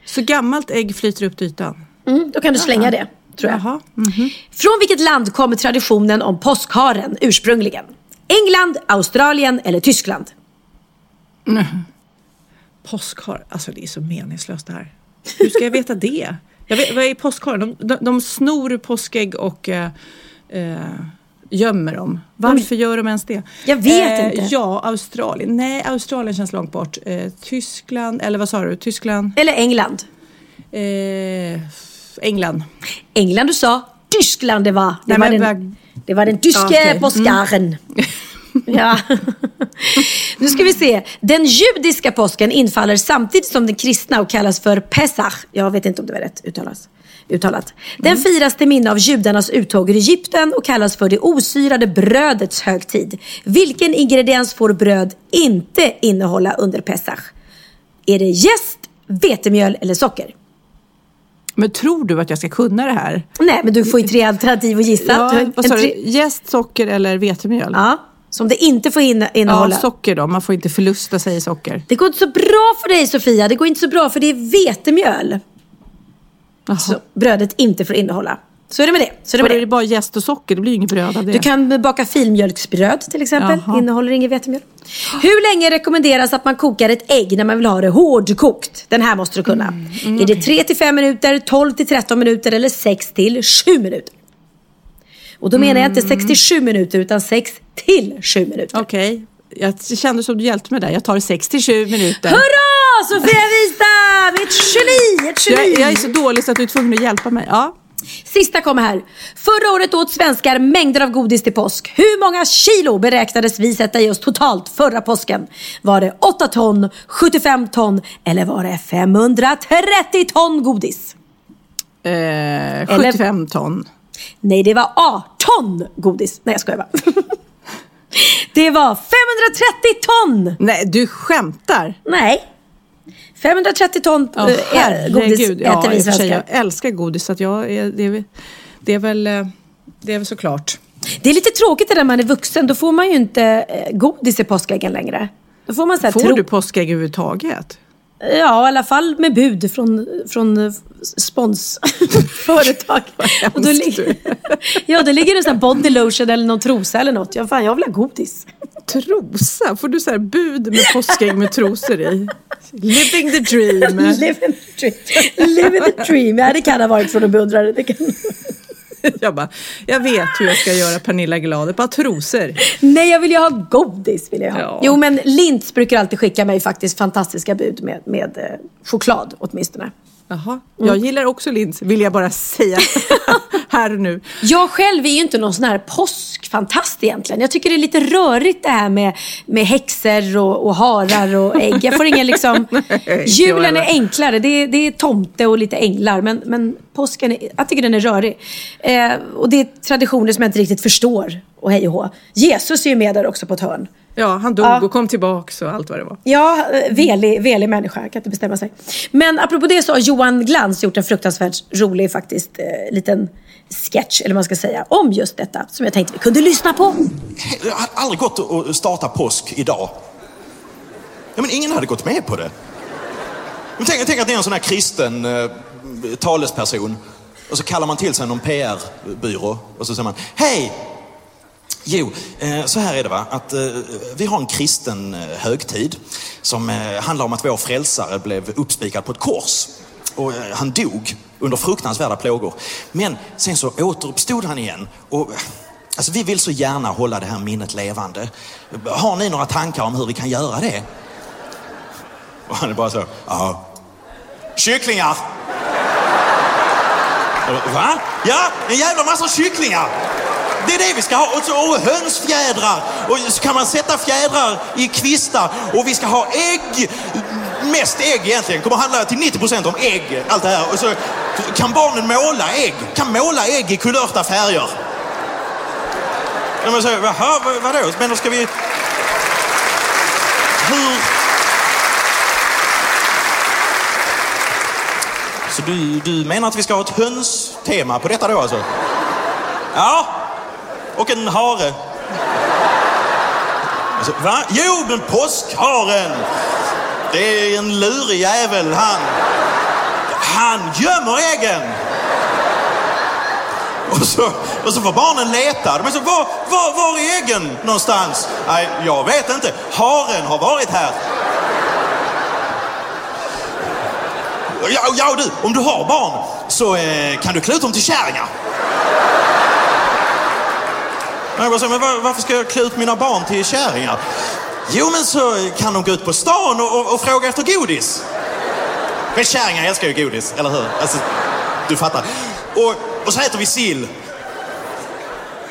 Så gammalt ägg flyter upp till ytan? Mm, då kan du slänga det, tror jag. Jaha. mhm. Från vilket land kommer traditionen om påskharen ursprungligen? England, Australien eller Tyskland? Påskhar, alltså det är så meningslöst det här. Hur ska jag veta det? Jag vet, vad är påskharen? De, de, de snor påskägg och eh, eh, gömmer dem. Varför gör de ens det? Jag vet inte. Ja, Australien. Nej, Australien känns långt bort. Eh, Tyskland, eller vad sa du? Tyskland? Eller England? Eh, England. England du sa, Tyskland det var. Det, Nej, var, men den, det var den tyske Ja, okej. Mm. påskharen. Ja. nu ska vi se. Den judiska påsken infaller samtidigt som den kristna och kallas för Pesach. Jag vet inte om det var rätt uttalas. Uttalat. Den Mm. firas till minne av judarnas uttåg ur Egypten och kallas för det osyrade brödets högtid. Vilken ingrediens får bröd inte innehålla under Pesach? Är det jäst, vetemjöl eller socker? Men tror du att jag ska kunna det här? Nej, men du får ju tre alternativ att gissa. Ja, vad sa du? Jäst, socker eller vetemjöl? Ja, som det inte får inne- Ja, innehålla. socker då. Man får inte förlusta sig i socker. det går inte så bra för dig Sofia. Det går inte så bra för det är vetemjöl. Jaha. Så brödet inte får innehålla. Så är det med det. Så är det med är det. det bara jäst och socker, det blir ju inget bröd av det. Du kan baka filmjölksbröd till exempel. Jaha. Innehåller inget vetemjöl. Hur länge rekommenderas att man kokar ett ägg när man vill ha det hårdkokt? Den här måste du kunna. Mm, är det 3 till 5 minuter, 12 till 13 minuter eller 6 till 7 minuter? Och då menar jag inte 6 till 7 minuter utan 6 till 7 minuter. Okej, jag kände som du hjälpte mig där. Jag tar 67 minuter. Hurra! Sofia Wistam! Ett geni! Ett geni! Jag, jag är så dålig så att du är tvungen att hjälpa mig. Ja. Sista kommer här. Förra året åt svenskar mängder av godis till påsk. Hur många kilo beräknades vi sätta i oss totalt förra påsken? Var det 8 ton, 75 ton eller var det 530 ton godis? Eh, 75 ton. Nej, det var 18 godis. Nej, jag skojar bara. Det var 530 ton! Nej, du skämtar. Nej. 530 ton eh, godis herregud. äter Ja, vi svenskar. jag älskar godis så att jag är, det, är, väl- det är väl eh, det är väl såklart. Det är lite tråkigt när man är vuxen. Då får man ju inte eh, godis i påskäggen längre. Då får man så Får tro- du påskägg överhuvudtaget? Ja, i alla fall med bud från, från sponsföretag. Och då hemskt li- ja, då ligger det sån här body lotion eller någon trosa eller något. Ja, fan, jag vill ha godis. Trosa? Får du så här bud med påskägg med trosor i? Living the dream. Live in the dream. Live in the dream. Ja, det kan ha varit från en beundrare. Det kan... Jag bara, jag vet hur jag ska göra Pernilla glad. Ett par trosor. Nej, jag vill ju ha godis. Vill jag ha. Ja. Jo, men Lints brukar alltid skicka mig faktiskt fantastiska bud med, med eh, choklad åtminstone. Jaha, Mm. jag gillar också lins, vill jag bara säga här och nu. Jag själv är ju inte någon sån här påskfantast egentligen. Jag tycker det är lite rörigt det här med, med häxor och, och harar och ägg. Jag får ingen liksom... jag Julen är enklare. Det är, det är tomte och lite änglar. Men, men påsken, är, jag tycker den är rörig. Eh, och det är traditioner som jag inte riktigt förstår. Och hej och hå. Jesus är ju med där också på ett hörn. Ja, han dog Ja. och kom tillbaks och allt vad det var. Ja, eh, velig, velig människa. Kan inte bestämma sig. Men apropå det så har Johan Glans gjort en fruktansvärt rolig faktiskt eh, liten sketch, eller vad man ska säga, om just detta. Som jag tänkte vi kunde lyssna på. Det hade aldrig gått att starta påsk idag. Ja, men ingen hade gått med på det. Men tänk, tänk att ni är en sån här kristen eh, talesperson. Och så kallar man till sig någon PR-byrå. Och så säger man, hej! Jo, eh, så här är det va, att eh, vi har en kristen eh, högtid som handlar om att vår frälsare blev uppspikad på ett kors. Och han dog under fruktansvärda plågor. Men sen så återuppstod han igen. Och, alltså, vi vill så gärna hålla det här minnet levande. Har ni några tankar om hur vi kan göra det? Och han är bara så, ja. Kycklingar! Va? Ja, en jävla massa kycklingar! Det är det vi ska ha. Och, så, och hönsfjädrar. Och så kan man sätta fjädrar i kvistar. Och vi ska ha ägg. Mest ägg egentligen. kommer handla till 90% om ägg. Allt det här. Och så kan barnen måla ägg. Kan måla ägg i kulörta färger. Ja, men så, jaha, vad, vadå? Men då ska vi... Hur... Så du, du menar att vi ska ha ett hönstema på detta då alltså? Ja, och en hare. Alltså, va? Jo, men påskharen. Det är en lurig jävel han. Han gömmer äggen. Och så, och så får barnen leta. De är så, var, var, var är äggen någonstans? Nej, jag vet inte. Haren har varit här. Ja, ja du, om du har barn så eh, kan du klä ut dem till kärringar. Men jag bara men varför ska jag klä ut mina barn till kärringar? Jo, men så kan de gå ut på stan och, och, och fråga efter godis. Men kärringar älskar ju godis, eller hur? Alltså, du fattar. Och, och så äter vi sill.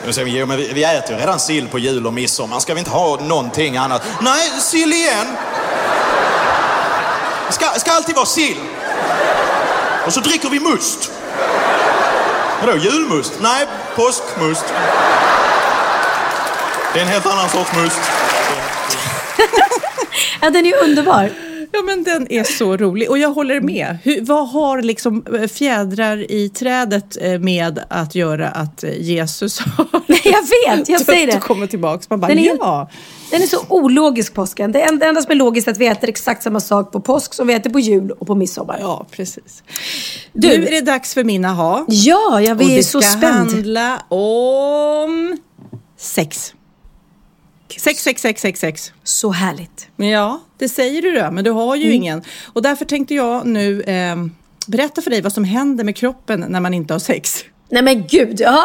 Jag säger, jo, men vi, vi äter ju redan sill på jul och midsommar. Ska vi inte ha någonting annat? Nej, sill igen. Det ska, ska alltid vara sill. Och så dricker vi must. Vadå, julmust? Nej, påskmust. Det är en helt annan sorts must. Ja, den är ju underbar. Ja, men den är så rolig. Och jag håller med. Hur, vad har liksom eh, fjädrar i trädet eh, med att göra att eh, Jesus har Jag vet, jag säger det. och kommer tillbaka? Man bara, Den är, ja. den är så ologisk påsken. Det enda, det enda som är logiskt är att vi äter exakt samma sak på påsk som vi äter på jul och på midsommar. Ja, precis. Du- nu är det dags för min aha. Ja, jag Och blir det så ska spänd. handla om sex. Sex, sex. Så härligt. Ja, det säger du då, men du har Mm. ju ingen. Och därför tänkte jag nu eh, berätta för dig vad som händer med kroppen när man inte har sex. Nej men gud, ja.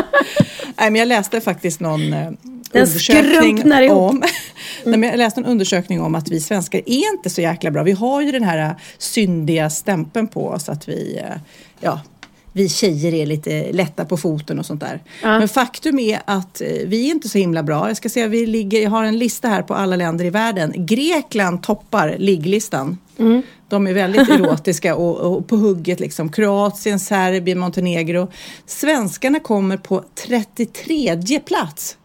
Nej, men jag läste faktiskt någon eh, Den undersökning skrumpnar ihop. om... Men jag läste en undersökning om att vi svenskar är inte så jäkla bra. Vi har ju den här eh, syndiga stämpeln på oss att vi, eh, ja, vi tjejer är lite lätta på foten och sånt där. Men faktum är att eh, vi är inte så himla bra. Jag ska säga, vi ligger, jag har en lista här på alla länder i världen. Grekland toppar ligglistan. De är väldigt erotiska och, och på hugget. Liksom. Kroatien, Serbien, Montenegro. Svenskarna kommer på 33 plats.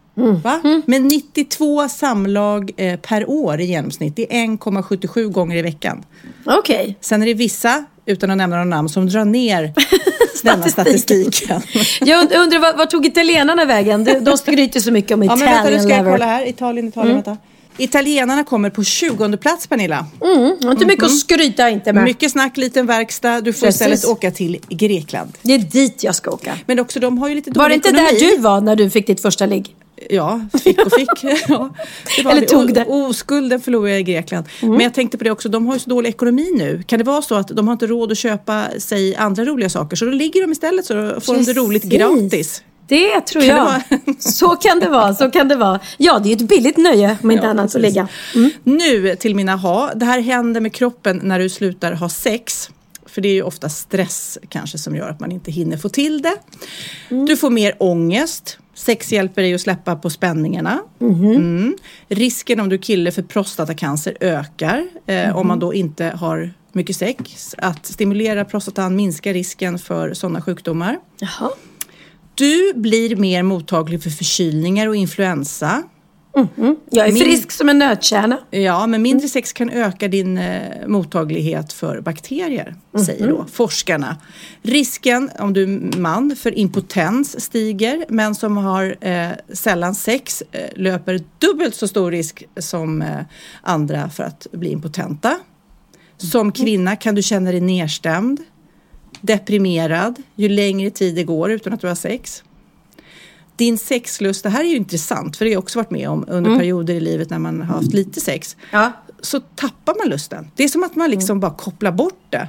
Va? Med 92 samlag eh, per år i genomsnitt. Det är 1,77 gånger i veckan. Okej. Sen är det vissa, utan att nämna några namn, som drar ner denna statistiken. Jag und- undrar, vad, vad tog italienarna vägen? De, de skryter så mycket om ja, men vänta, nu Italian ska jag kolla här. Italien, Italien, vänta. Italienarna kommer på 20 plats, Pernilla. Mm, inte mycket att skryta inte med. Mycket snack, liten verkstad. Du får Precis. istället åka till Grekland. Det är dit jag ska åka. Men också, de har ju lite Var det inte ekonomi. där du var när du fick ditt första ligg? Ja, fick och fick. ja, det Eller tog det. Oskulden förlorade jag i Grekland. Men jag tänkte på det också, de har ju så dålig ekonomi nu. Kan det vara så att de har inte råd att köpa sig andra roliga saker? Så då ligger de istället så då får de det roligt Precis. gratis. Det tror Kan det jag. vara? så kan det vara. Så kan det vara. Ja, det är ju ett billigt nöje om inte annat att precis. ligga. Nu till mina ha. Det här händer med kroppen när du slutar ha sex. För det är ju ofta stress kanske som gör att man inte hinner få till det. Du får mer ångest. Sex hjälper dig att släppa på spänningarna. Mm. Risken om du är kille för prostatacancer ökar eh, om man då inte har mycket sex. Att stimulera prostatan minskar risken för sådana sjukdomar. Jaha. Du blir mer mottaglig för förkylningar och influensa. Jag är Min- frisk som en nötkärna. Ja, men mindre sex kan öka din eh, mottaglighet för bakterier, säger då forskarna. Risken, om du är man, för impotens stiger. Män som har eh, sällan sex eh, löper dubbelt så stor risk som eh, andra för att bli impotenta. Som kvinna kan du känna dig nedstämd, deprimerad ju längre tid det går utan att du har sex. Din sexlust, det här är ju intressant för det har jag också varit med om under perioder i livet när man har haft lite sex. Ja. Så tappar man lusten. Det är som att man liksom bara kopplar bort det.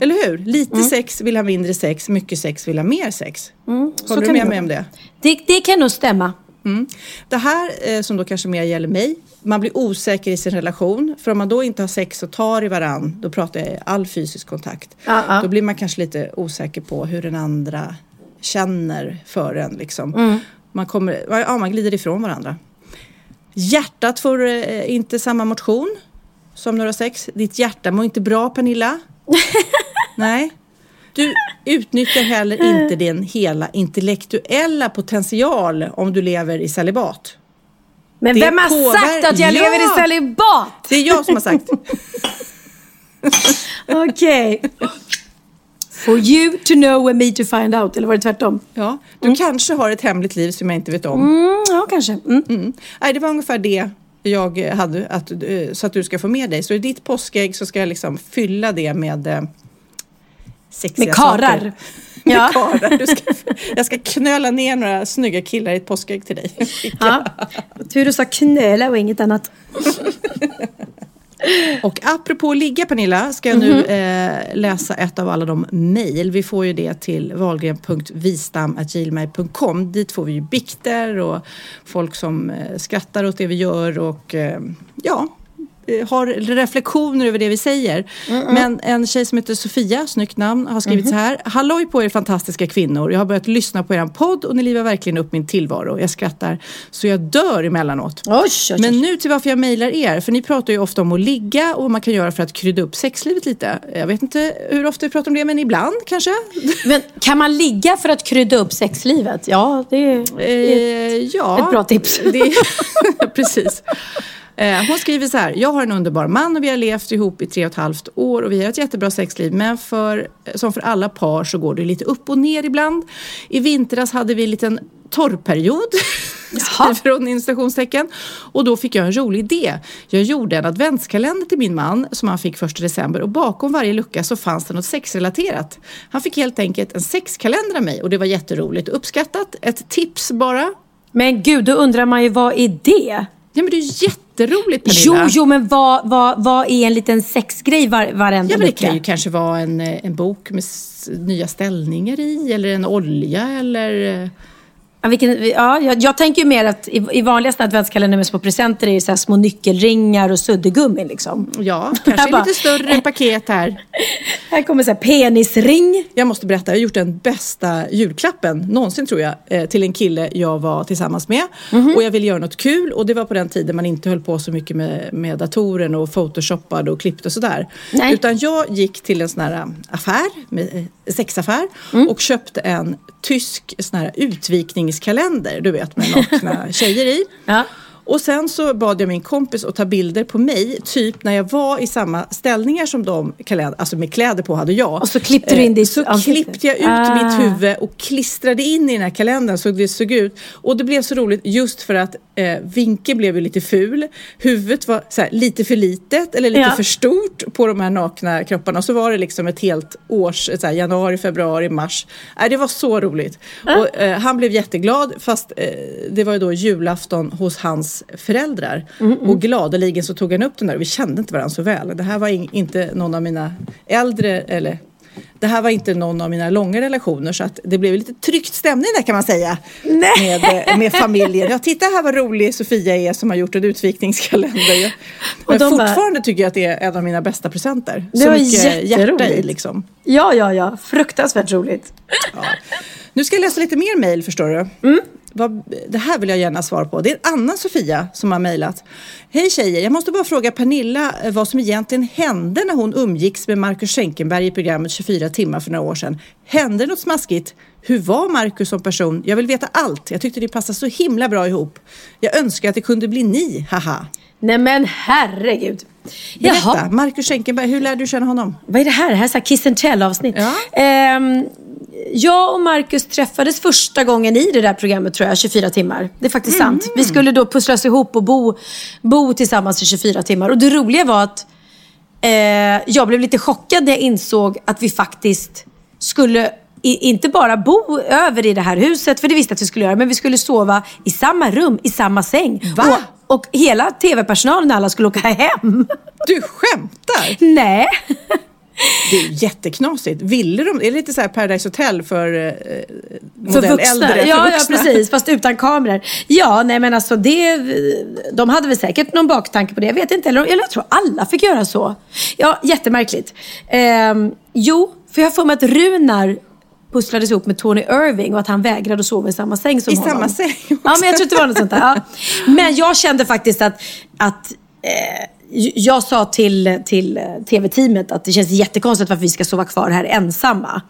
Eller hur? Lite sex vill ha mindre sex, mycket sex vill ha mer sex. Håller du med mig om det? Det, det kan nog stämma. Det här eh, som då kanske mer gäller mig, man blir osäker i sin relation. För om man då inte har sex och tar i varann, då pratar jag all fysisk kontakt. Ja, ja. Då blir man kanske lite osäker på hur den andra känner för en. Liksom. Mm. Man, kommer, ja, man glider ifrån varandra. Hjärtat får eh, inte samma motion som har sex. Ditt hjärta mår inte bra Pernilla. Nej. Du utnyttjar heller inte din hela intellektuella potential om du lever i celibat. Men Det vem har påver- sagt att jag Ja! lever i celibat? Det är jag som har sagt. Okej. For you to know and me to find out. Eller var det tvärtom? Ja, du kanske har ett hemligt liv som jag inte vet om. Mm, ja, kanske. Mm. Mm. Nej, det var ungefär det jag hade att, eh, så att du ska få med dig. Så i ditt påskägg så ska jag liksom fylla det med eh, sexiga Med karar. saker. Ja. Med karar. Du ska, jag ska knöla ner några snygga killar i ett påskägg till dig. Ja. Tur du sa knöla och inget annat. Och apropå ligga Pernilla, ska jag nu eh, läsa ett av alla de mejl. Vi får ju det till valgren.vistam.gmail.com. Dit får vi ju bikter och folk som eh, skrattar åt det vi gör och eh, ja, har reflektioner över det vi säger. Men en tjej som heter Sofia, snyggt namn, har skrivit så här. Halloj på er fantastiska kvinnor. Jag har börjat lyssna på er podd och ni livar verkligen upp min tillvaro. Jag skrattar så jag dör emellanåt. Oj, oj, oj. Men nu till varför jag mejlar er. För ni pratar ju ofta om att ligga och vad man kan göra för att krydda upp sexlivet lite. Jag vet inte hur ofta vi pratar om det, men ibland kanske. Men kan man ligga för att krydda upp sexlivet? Ja, det är Eh, ja. ett bra tips. Det, precis. Eh, hon skriver så här. Jag har en underbar man och vi har levt ihop i tre och ett halvt år och vi har ett jättebra sexliv. Men för, som för alla par så går det lite upp och ner ibland. I vintras hade vi en liten torrperiod. Skriver hon inom. Och då fick jag en rolig idé. Jag gjorde en adventskalender till min man som han fick första december och bakom varje lucka så fanns det något sexrelaterat. Han fick helt enkelt en sexkalender av mig och det var jätteroligt uppskattat. Ett tips bara. Men gud, då undrar man ju vad är det? Ja men det är jätteroligt Jo, Pernilla. jo, men vad, vad, vad är en liten sexgrej var, varenda Ja men det kan ju kanske vara en, eh, en bok med nya ställningar i eller en olja eller eh, Ja, vilken, ja, jag, jag tänker ju mer att i, i vanliga såna adventskalendrar med små presenter är det så små nyckelringar och suddgummi liksom. ja, kanske bara- lite större paket här. Här kommer så här penisring. Jag måste berätta, jag har gjort den bästa julklappen någonsin tror jag eh, till en kille jag var tillsammans med. Mhm. Och jag ville göra något kul och det var på den tiden man inte höll på så mycket med, med datoren och photoshoppade och klippte och sådär. Utan jag gick till en sån här eh, affär, med, sexaffär Mm. och köpte en tysk sån här utvikningskalender, du vet med nakna tjejer i. Ja. Och sen så bad jag min kompis att ta bilder på mig, typ när jag var i samma ställningar som de, alltså med kläder på hade jag. Och så klippte du in Eh, ditt Så klippte jag ut Ah. mitt huvud och klistrade in i den här kalendern så det såg ut. Och det blev så roligt just för att eh, vinkeln blev ju lite ful. Huvudet var här, lite för litet eller lite Ja. för stort på de här nakna kropparna. Och så var det liksom ett helt års, här, januari, februari, mars. Äh, det var så roligt. Och, eh, han blev jätteglad fast eh, det var ju då julafton hos hans föräldrar. Och gladeligen så tog han upp den där och vi kände inte varandra så väl. Det här var in, inte någon av mina äldre, eller det här var inte någon av mina långa relationer så att det blev lite tryckt stämning där kan man säga. Nej. Med, eh, med familjen. Ja, titta här vad rolig Sofia är som har gjort en utvikningskalender. Men de bara- fortfarande tycker jag att det är en av mina bästa presenter. Det så var mycket hjärta i jätteroligt. liksom. Ja, ja, ja. Fruktansvärt roligt. Nu ska jag läsa lite mer mejl förstår du. Mm. Vad, det här vill jag gärna svara på. Det är Anna-Sofia som har mejlat. Hej tjejer, jag måste bara fråga Pernilla eh, vad som egentligen hände när hon umgicks med Marcus Schenkenberg i programmet 24 timmar för några år sedan. Hände något smaskigt? Hur var Marcus som person? Jag vill veta allt. Jag tyckte det passade så himla bra ihop. Jag önskar att det kunde bli ni, haha. Nej men herregud. Berätta, Marcus Schenkenberg, hur lärde du känna honom? Vad är det här? Det här är så här Kiss and Tell avsnitt. Ja. Ehm, jag och Marcus träffades första gången i det där programmet tror jag, 24 timmar. Det är faktiskt Mm. sant. Vi skulle då pusslas ihop och bo, bo tillsammans i 24 timmar. Och det roliga var att eh, jag blev lite chockad när jag insåg att vi faktiskt skulle i, inte bara bo över i det här huset, för det visste jag att vi skulle göra, men vi skulle sova i samma rum, i samma säng. Va? Och, och hela tv-personalen alla skulle åka hem. Du skämtar? Nej. Det är jätteknasigt. Ville de, är det lite så här Paradise Hotel för, eh, För modell vuxna. äldre? för ja, ja, vuxna? precis. Fast utan kameror. Ja, nej men alltså det... De hade väl säkert någon baktanke på det. Jag vet inte. Eller, eller jag tror alla fick göra så. Ja, jättemärkligt. Ehm, jo, för jag har för mig att Runar pusslades ihop med Tony Irving och att han vägrade att sova i samma säng som I honom. samma säng också. Ja, men jag tror att det var något sånt där. Ja. Men jag kände faktiskt att, att eh, jag sa till, till eh, tv-teamet att det känns jättekonstigt varför vi ska sova kvar här ensamma.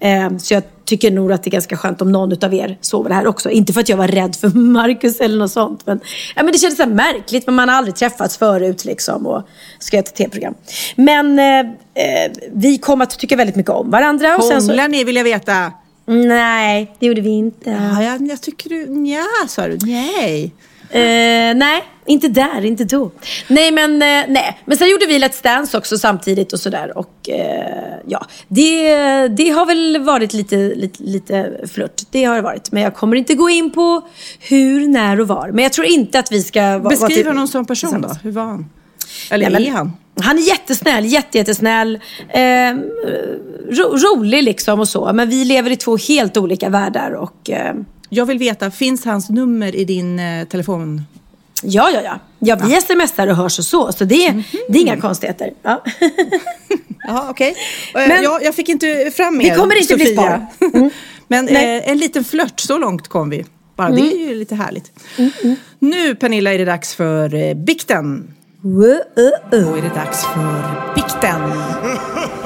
Eh, Så jag tycker nog att det är ganska skönt om någon av er sover här också. Inte för att jag var rädd för Marcus eller något sånt. Men, ja, men det kändes så märkligt. Men man har aldrig träffats förut liksom. Och ska göra ett tv-program. Men eh, eh, vi kom att tycka väldigt mycket om varandra. Sen så, ni vill jag veta? nej, det gjorde vi inte. Ja, jag, jag tycker du, nja sa du, nej. Eh, nej, inte där, inte då. Nej, men, eh, nej. men sen gjorde vi Let's Dance också samtidigt och sådär. Och eh, ja, det, det har väl varit lite, lite, lite flört. Det har det varit. Men jag kommer inte gå in på hur, när och var. Men jag tror inte att vi ska... va- Beskriv till- honom som person då. Hur var han? Eller Nej, är han? Han är jättesnäll, jätte, jättesnäll. Eh, ro, rolig liksom och så. Men vi lever i två helt olika världar. Och, eh, Jag vill veta, finns hans nummer i din eh, telefon? ja, ja, ja. Ja, vi smsar och hörs och så. Så det, Mhm. det är inga konstigheter. Ja. Ja, okej. Eh, Men- jag, jag fick inte fram mer, Det kommer inte bli Sofia. Men Nej. eh, en liten flört, så långt kom vi. Bara det är ju lite härligt. Nu Pernilla är det dags för eh, bikten. Då är det dags för bikten.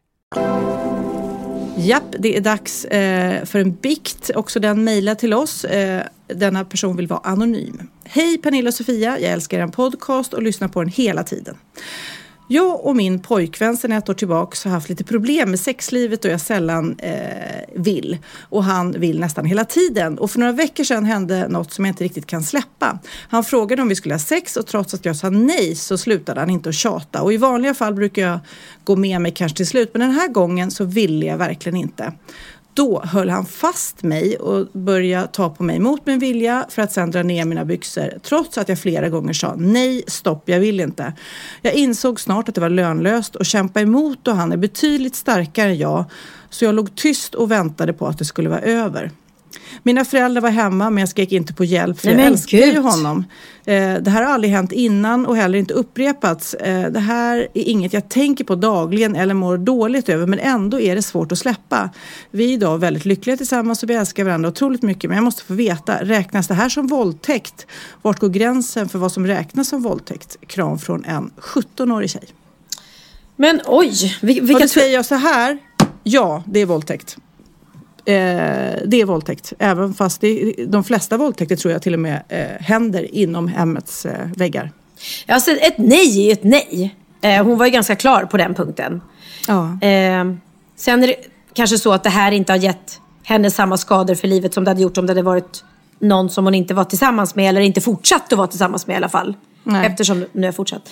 Japp, det är dags eh, för en bikt. Också den mejlar till oss. Eh, denna person vill vara anonym. Hej Pernilla och Sofia, jag älskar er podcast och lyssnar på den hela tiden. Jag och min pojkvän sedan ett år tillbaka har haft lite problem med sexlivet och jag sällan eh, vill. Och han vill nästan hela tiden. Och för några veckor sedan hände något som jag inte riktigt kan släppa. Han frågade om vi skulle ha sex och trots att jag sa nej så slutade han inte att tjata. Och i vanliga fall brukar jag gå med mig kanske till slut. Men den här gången så ville jag verkligen inte. Då höll han fast mig och började ta på mig mot min vilja för att sedan dra ner mina byxor trots att jag flera gånger sa nej, stopp, jag vill inte. Jag insåg snart att det var lönlöst att kämpa emot och han är betydligt starkare än jag så jag låg tyst och väntade på att det skulle vara över. Mina föräldrar var hemma men jag skrek inte på hjälp för Nej, jag älskar ju honom. Eh, det här har aldrig hänt innan och heller inte upprepats. Eh, det här är inget jag tänker på dagligen eller mår dåligt över men ändå är det svårt att släppa. Vi är idag väldigt lyckliga tillsammans och vi älskar varandra otroligt mycket men jag måste få veta, räknas det här som våldtäkt? Vart går gränsen för vad som räknas som våldtäkt? Kram från en 17-årig tjej. Men oj! Vilka... Och då säger jag så här, ja det är våldtäkt. Eh, det är våldtäkt. Även fast det, de flesta våldtäkter tror jag till och med eh, händer inom hemmets eh, väggar. Alltså ett nej är ett nej. Eh, hon var ju ganska klar på den punkten. Ja. Eh, sen är det kanske så att det här inte har gett henne samma skador för livet som det hade gjort om det hade varit någon som hon inte var tillsammans med eller inte fortsatt att vara tillsammans med i alla fall. Nej. Eftersom nu har fortsatt.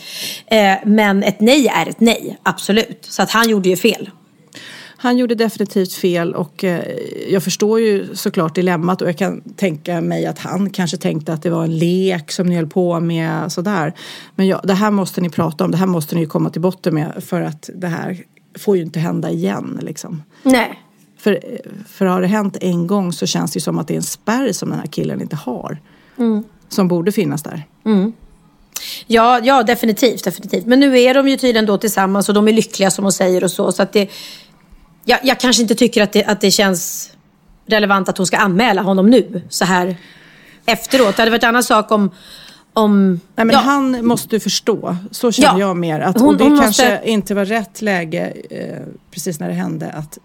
Eh, men ett nej är ett nej, absolut. Så att han gjorde ju fel han gjorde definitivt fel och eh, jag förstår ju såklart dilemmat och jag kan tänka mig att han kanske tänkte att det var en lek som ni höll på med sådär. Men ja, det här måste ni prata om, det här måste ni komma till botten med för att det här får ju inte hända igen liksom. Nej. För, för har det hänt en gång så känns det ju som att det är en spärr som den här killen inte har. Mm. som borde finnas där. Ja, ja definitivt, definitivt. Men nu är de ju tydligen då tillsammans och de är lyckliga som hon säger och så. så att det, jag, jag kanske inte tycker att det, att det känns relevant att hon ska anmäla honom nu, så här efteråt. Det hade varit en annan sak om... om Nej, men ja, Han måste förstå, så känner Ja. jag mer. Att, Hon- och det kanske måste- inte var rätt läge eh, precis när det hände att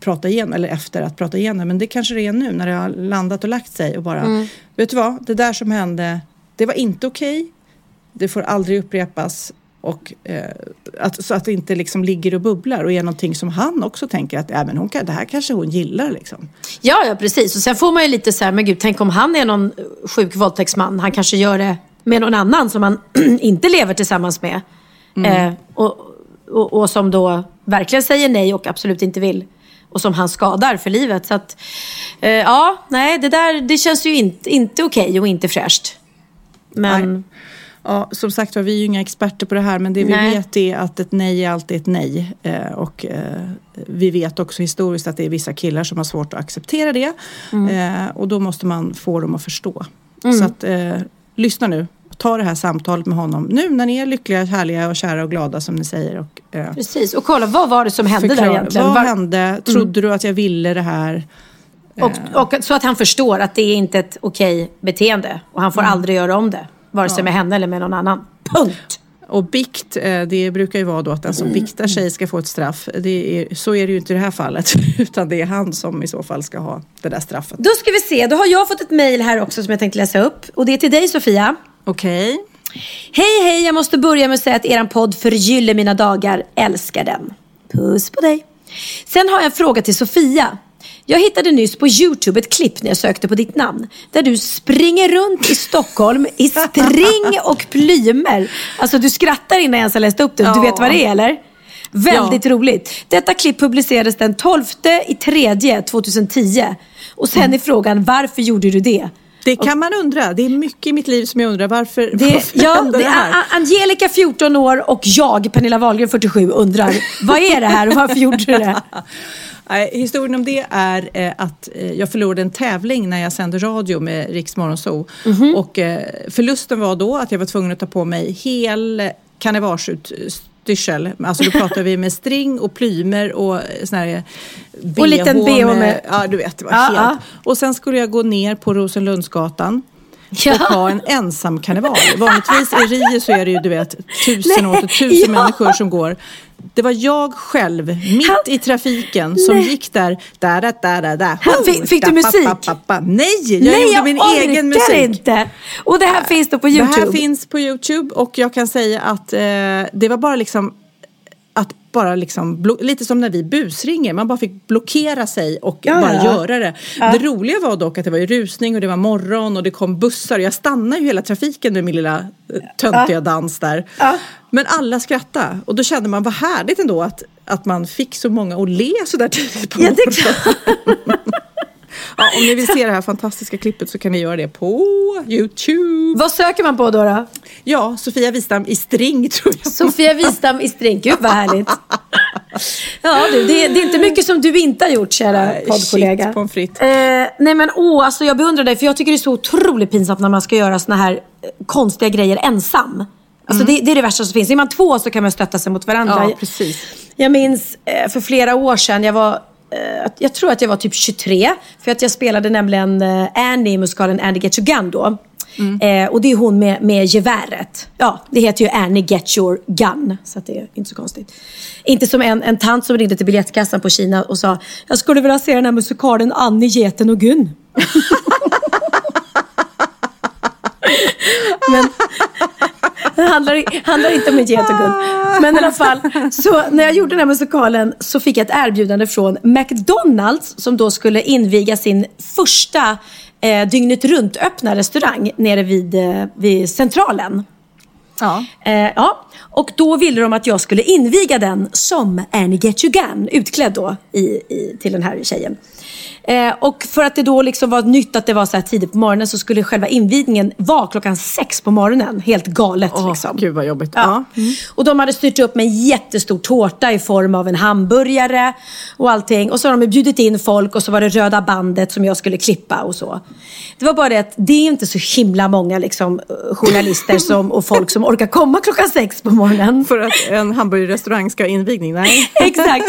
prata igenom, eller efter att prata igenom. Men det kanske det är nu när det har landat och lagt sig och bara, Mm. vet du vad, det där som hände, det var inte okej. Det får aldrig upprepas. Och, eh, att, så att det inte liksom ligger och bubblar och är någonting som han också tänker att men hon kan, det här kanske hon gillar. Liksom. ja, ja, precis. Och sen får man ju lite så här, men gud, tänk om han är någon sjuk våldtäktsman. Han kanske gör det med någon annan som han inte lever tillsammans med. Eh, och, och, och som då verkligen säger nej och absolut inte vill. Och som han skadar för livet. Så att, eh, ja, nej, det där det känns ju inte, inte okej och inte fräscht. Men... Nej. Ja, som sagt var, vi är ju inga experter på det här men det vi Nej. vet är att ett nej är alltid ett nej. Eh, och eh, vi vet också historiskt att det är vissa killar som har svårt att acceptera det. Eh, och då måste man få dem att förstå. Så att, eh, lyssna nu. Ta det här samtalet med honom nu när ni är lyckliga, härliga och kära och glada som ni säger. Och, eh, Precis, och kolla vad var det som hände där förklara, egentligen? vad Var- hände? Trodde du att jag ville det här? och, och, så att han förstår att det är inte ett okej beteende. Och han får aldrig göra om det. Vare sig med henne eller med någon annan. Punkt! Och bikt, eh, det brukar ju vara då att den som biktar sig ska få ett straff. Det är, så är det ju inte i det här fallet. Utan det är han som i så fall ska ha det där straffet. Då ska vi se, då har jag fått ett mejl här också som jag tänkte läsa upp. Och det är till dig Sofia. Okej. Hej hej, jag måste börja med att säga att eran podd förgyller mina dagar. Älskar den. Puss på dig. Sen har jag en fråga till Sofia. Jag hittade nyss på Youtube ett klipp när jag sökte på ditt namn. Där du springer runt i Stockholm i string och plymer. Alltså du skrattar innan jag ens har läst upp det. Du Ja. vet vad det är eller? Väldigt roligt. Detta klipp publicerades den 12 i tredje 2010. Och sen är frågan, varför gjorde du det? Det kan man undra. Det är mycket i mitt liv som jag undrar. Varför, Det, varför ja, det, det här? Angelica 14 år och jag, Pernilla Wahlgren 47, undrar vad är det här och varför gjorde du det? Nej, historien om det är eh, att eh, jag förlorade en tävling när jag sände radio med Riks Morgonzoo. Mhm. Och eh, förlusten var då att jag var tvungen att ta på mig hel karnevarsutstyrsel. Alltså då pratar vi med string och plymer och sån här BH Och liten BH med- Ja, du vet. Det var Ja, helt... ja. Och sen skulle jag gå ner på Rosenlundsgatan Ja. och ha en ensam karneval. Vanligtvis i Rio så är det ju du vet tusen och tusen ja. människor som går. Det var jag själv, mitt Han- i trafiken, som Nej. gick där. där, där, där, där, där. Han- fick- fick du Da, musik? pa, pa, pa. Nej, jag Nej, gjorde jag min egen musik. inte. Och det här finns då på Det Youtube. här finns på Youtube och jag kan säga att eh, det var bara liksom att bara liksom, lite som när vi busringer, man bara fick blockera sig och Ja, bara ja. göra det. Det roliga var dock att det var ju rusning och det var morgon och det kom bussar. Jag stannade ju hela trafiken med min lilla eh, töntiga dans där. Ja. Men alla skrattade och då kände man vad härligt ändå att, att man fick så många att le så där tidigt på Ja, morgonen. Ja, om ni vill se det här fantastiska klippet så kan ni göra det på Youtube. Vad söker man på då? då? Ja, Sofia Wistam i string tror jag. Sofia Wistam i string. Gud vad härligt. Ja du, det, är- det är inte mycket som du inte har gjort kära poddkollega. shit, pommes frites. Eh, nej men åh, alltså jag beundrar dig för jag tycker det är så otroligt pinsamt när man ska göra såna här eh, konstiga grejer ensam. Alltså det, det är det värsta som finns. Är man två så kan man stötta sig mot varandra. Ja, precis. Jag minns eh, för flera år sedan, jag var jag tror att jag var typ 23. För att jag spelade nämligen eh, Annie i musikalen Annie Get Your Gun då. Eh, och det är hon med, med geväret. Ja, det heter ju Annie Get Your Gun. Så det är inte så konstigt. Inte som en, en tant som ringde till biljettkassan på Kina och sa Jag skulle vilja se den här musikalen Annie, Geten och Gun. Men det handlar, handlar inte om en get och Gun. Men i alla fall, så när jag gjorde den här musikalen så fick jag ett erbjudande från McDonalds som då skulle inviga sin första eh, dygnet runt öppna restaurang nere vid, eh, vid Centralen. Ja. Eh, ja. Och då ville de att jag skulle inviga den som Annie Get You Gun, utklädd då i, i, till den här tjejen. Eh, och för att det då liksom var nytt att det var så här tidigt på morgonen så skulle själva invigningen vara klockan sex på morgonen. Helt galet Åh, liksom. Gud vad jobbigt. Ja. Ja. Och de hade styrt upp med en jättestor tårta i form av en hamburgare och allting. Och så har de bjudit in folk och så var det röda bandet som jag skulle klippa och så. Det var bara det att det är inte så himla många liksom, journalister som, och folk som orkar komma klockan sex på morgonen. För att en hamburgerrestaurang ska ha invigning? Nej. Exakt.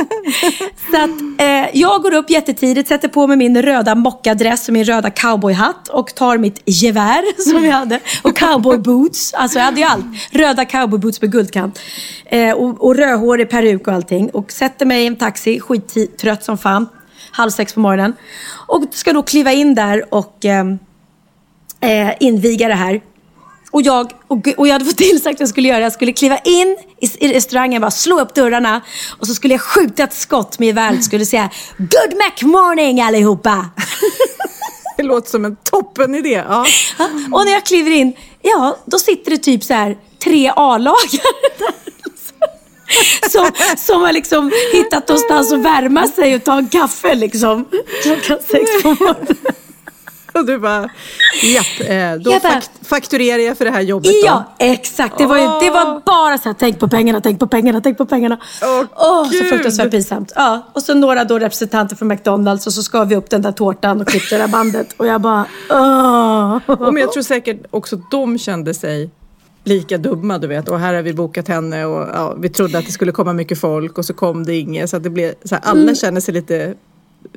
Så att, eh, jag går upp jättetidigt, sätter på mig min röda mockadress och min röda cowboyhatt och tar mitt gevär som jag hade och cowboyboots. Alltså jag hade ju allt. Röda cowboyboots med guldkant. Eh, och, och rödhårig peruk och allting. Och sätter mig i en taxi, skittrött som fan. Halv sex på morgonen. Och ska då kliva in där och ehm, eh, inviga det här. Och jag, och, och jag hade fått tillsagt vad jag skulle göra. Jag skulle kliva in i, i restaurangen, bara slå upp dörrarna och så skulle jag skjuta ett skott med geväret. Skulle säga Good Mac morning allihopa! Det låter som en toppen idé. Ja. och när jag kliver in, ja, då sitter det typ så här tre A-lagare. Som, som har liksom hittat någonstans att värma sig och ta en kaffe liksom. Klockan sex på morgonen. Och du bara, japp, eh, då Jag bara- fakt- fakturerar jag för det här jobbet då. Ja, exakt. Det var, ju, det var bara så här, tänk på pengarna, tänk på pengarna, tänk på pengarna. Åh, Åh, så Gud. fruktansvärt pinsamt. Ja, och så några då representanter från McDonalds och så skar vi upp den där tårtan och klippte det där bandet. Och jag bara, åh. Och men jag tror säkert också de kände sig lika dumma, du vet. Och här har vi bokat henne och ja, vi trodde att det skulle komma mycket folk och så kom det inget. Så att det blev, så här, alla känner sig lite.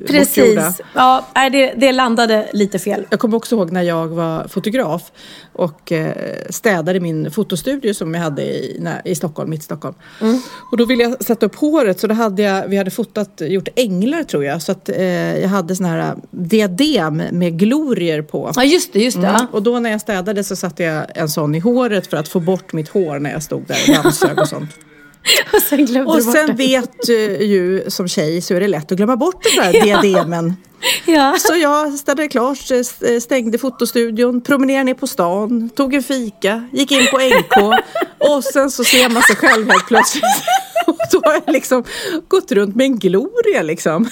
Precis. Ja, det, det landade lite fel. Jag kommer också ihåg när jag var fotograf och eh, städade min fotostudio som jag hade i, i Stockholm, mitt Stockholm. Och då ville jag sätta upp håret så då hade jag, vi hade fotat, gjort änglar tror jag. Så att eh, jag hade sån här diadem med glorier på. Ja, just det, just det. Mm. Och då när jag städade så satte jag en sån i håret för att få bort mitt hår när jag stod där och dammsög och sånt. Och sen glömde Och du bort sen det. vet eh, ju som tjej så är det lätt att glömma bort den där diademen. Ja. Så jag städade klart, stängde fotostudion, promenerade ner på stan, tog en fika, gick in på NK och sen så ser man sig själv helt plötsligt. Och då har jag liksom gått runt med en gloria liksom.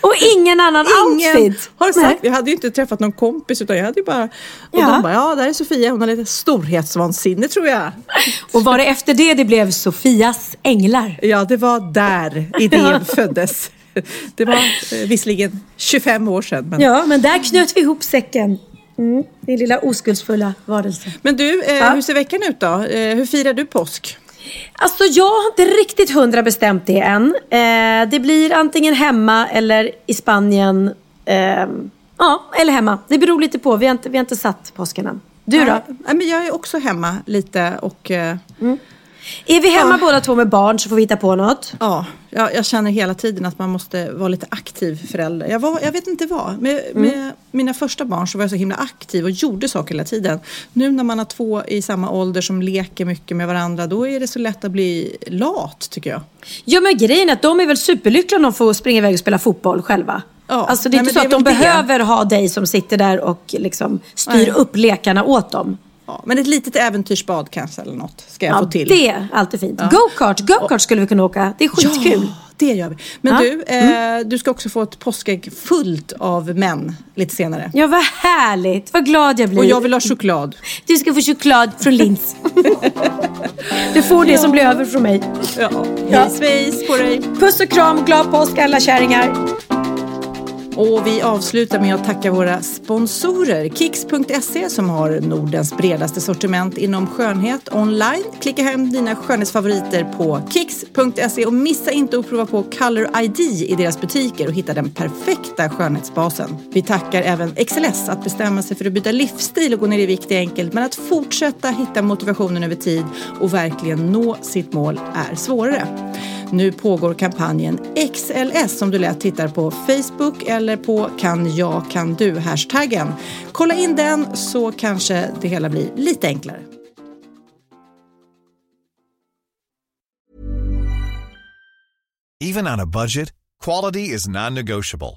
Och ingen annan Ingen outfit. har sagt, Nej. jag hade ju inte träffat någon kompis utan jag hade ju bara, och Ja. de bara, ja där är Sofia, hon har lite storhetsvansinne tror jag. Och var det efter det det blev Sofias änglar? Ja, det var där idén föddes. Det var eh, visserligen 25 år sedan. Men, Ja, men där knöt vi ihop säcken. Mm, din lilla oskuldsfulla varelse. men du, eh, Ja. hur ser veckan ut då? Eh, hur firar du påsk? Alltså jag har inte riktigt hundra bestämt det än. Eh, det blir antingen hemma eller i Spanien. Eh, ja, eller hemma. Det beror lite på. Vi har inte, vi har inte satt påsken än. Du då? Ja, men jag är också hemma lite och eh, Är vi hemma Ja. båda två med barn så får vi hitta på något. ja, jag, jag känner hela tiden att man måste vara lite aktiv förälder. Jag, var, jag vet inte vad. Med, med mina första barn så var jag så himla aktiv och gjorde saker hela tiden. Nu när man har två i samma ålder som leker mycket med varandra då är det så lätt att bli lat tycker jag. Ja men grejen är att de är väl superlyckliga om de får springa iväg och spela fotboll själva. Ja, Alltså det är nej, inte så att de det. behöver ha dig som sitter där och liksom styr Nej. upp lekarna åt dem. Ja, men ett litet äventyrsbad kanske eller något ska jag Ja, få till. det är alltid fint. Go-kart, go-kart skulle vi kunna åka. Det är skitkul. Ja, det gör vi. Men Ja. du, eh, du ska också få ett påskägg fullt av män lite senare. Ja, vad härligt. Vad glad jag blir. Och jag vill ha choklad. Du ska få choklad från Linds. du får det som blir över från mig. Ja. Ja. Hej svejs på dig. Puss och kram, glad påsk alla kärringar. Och vi avslutar med att tacka våra sponsorer. Kicks.se som har Nordens bredaste sortiment inom skönhet online. Klicka hem dina skönhetsfavoriter på kicks.se och missa inte att prova på Color ID i deras butiker och hitta den perfekta skönhetsbasen. Vi tackar även XLS att bestämma sig för att byta livsstil och gå ner i vikt är enkelt men att fortsätta hitta motivationen över tid och verkligen nå sitt mål är svårare. Nu pågår kampanjen XLS som du lätt tittar på Facebook eller på kan jag kan du hashtaggen. Kolla in den så kanske det hela blir lite enklare. Even on a budget, quality is non-negotiable.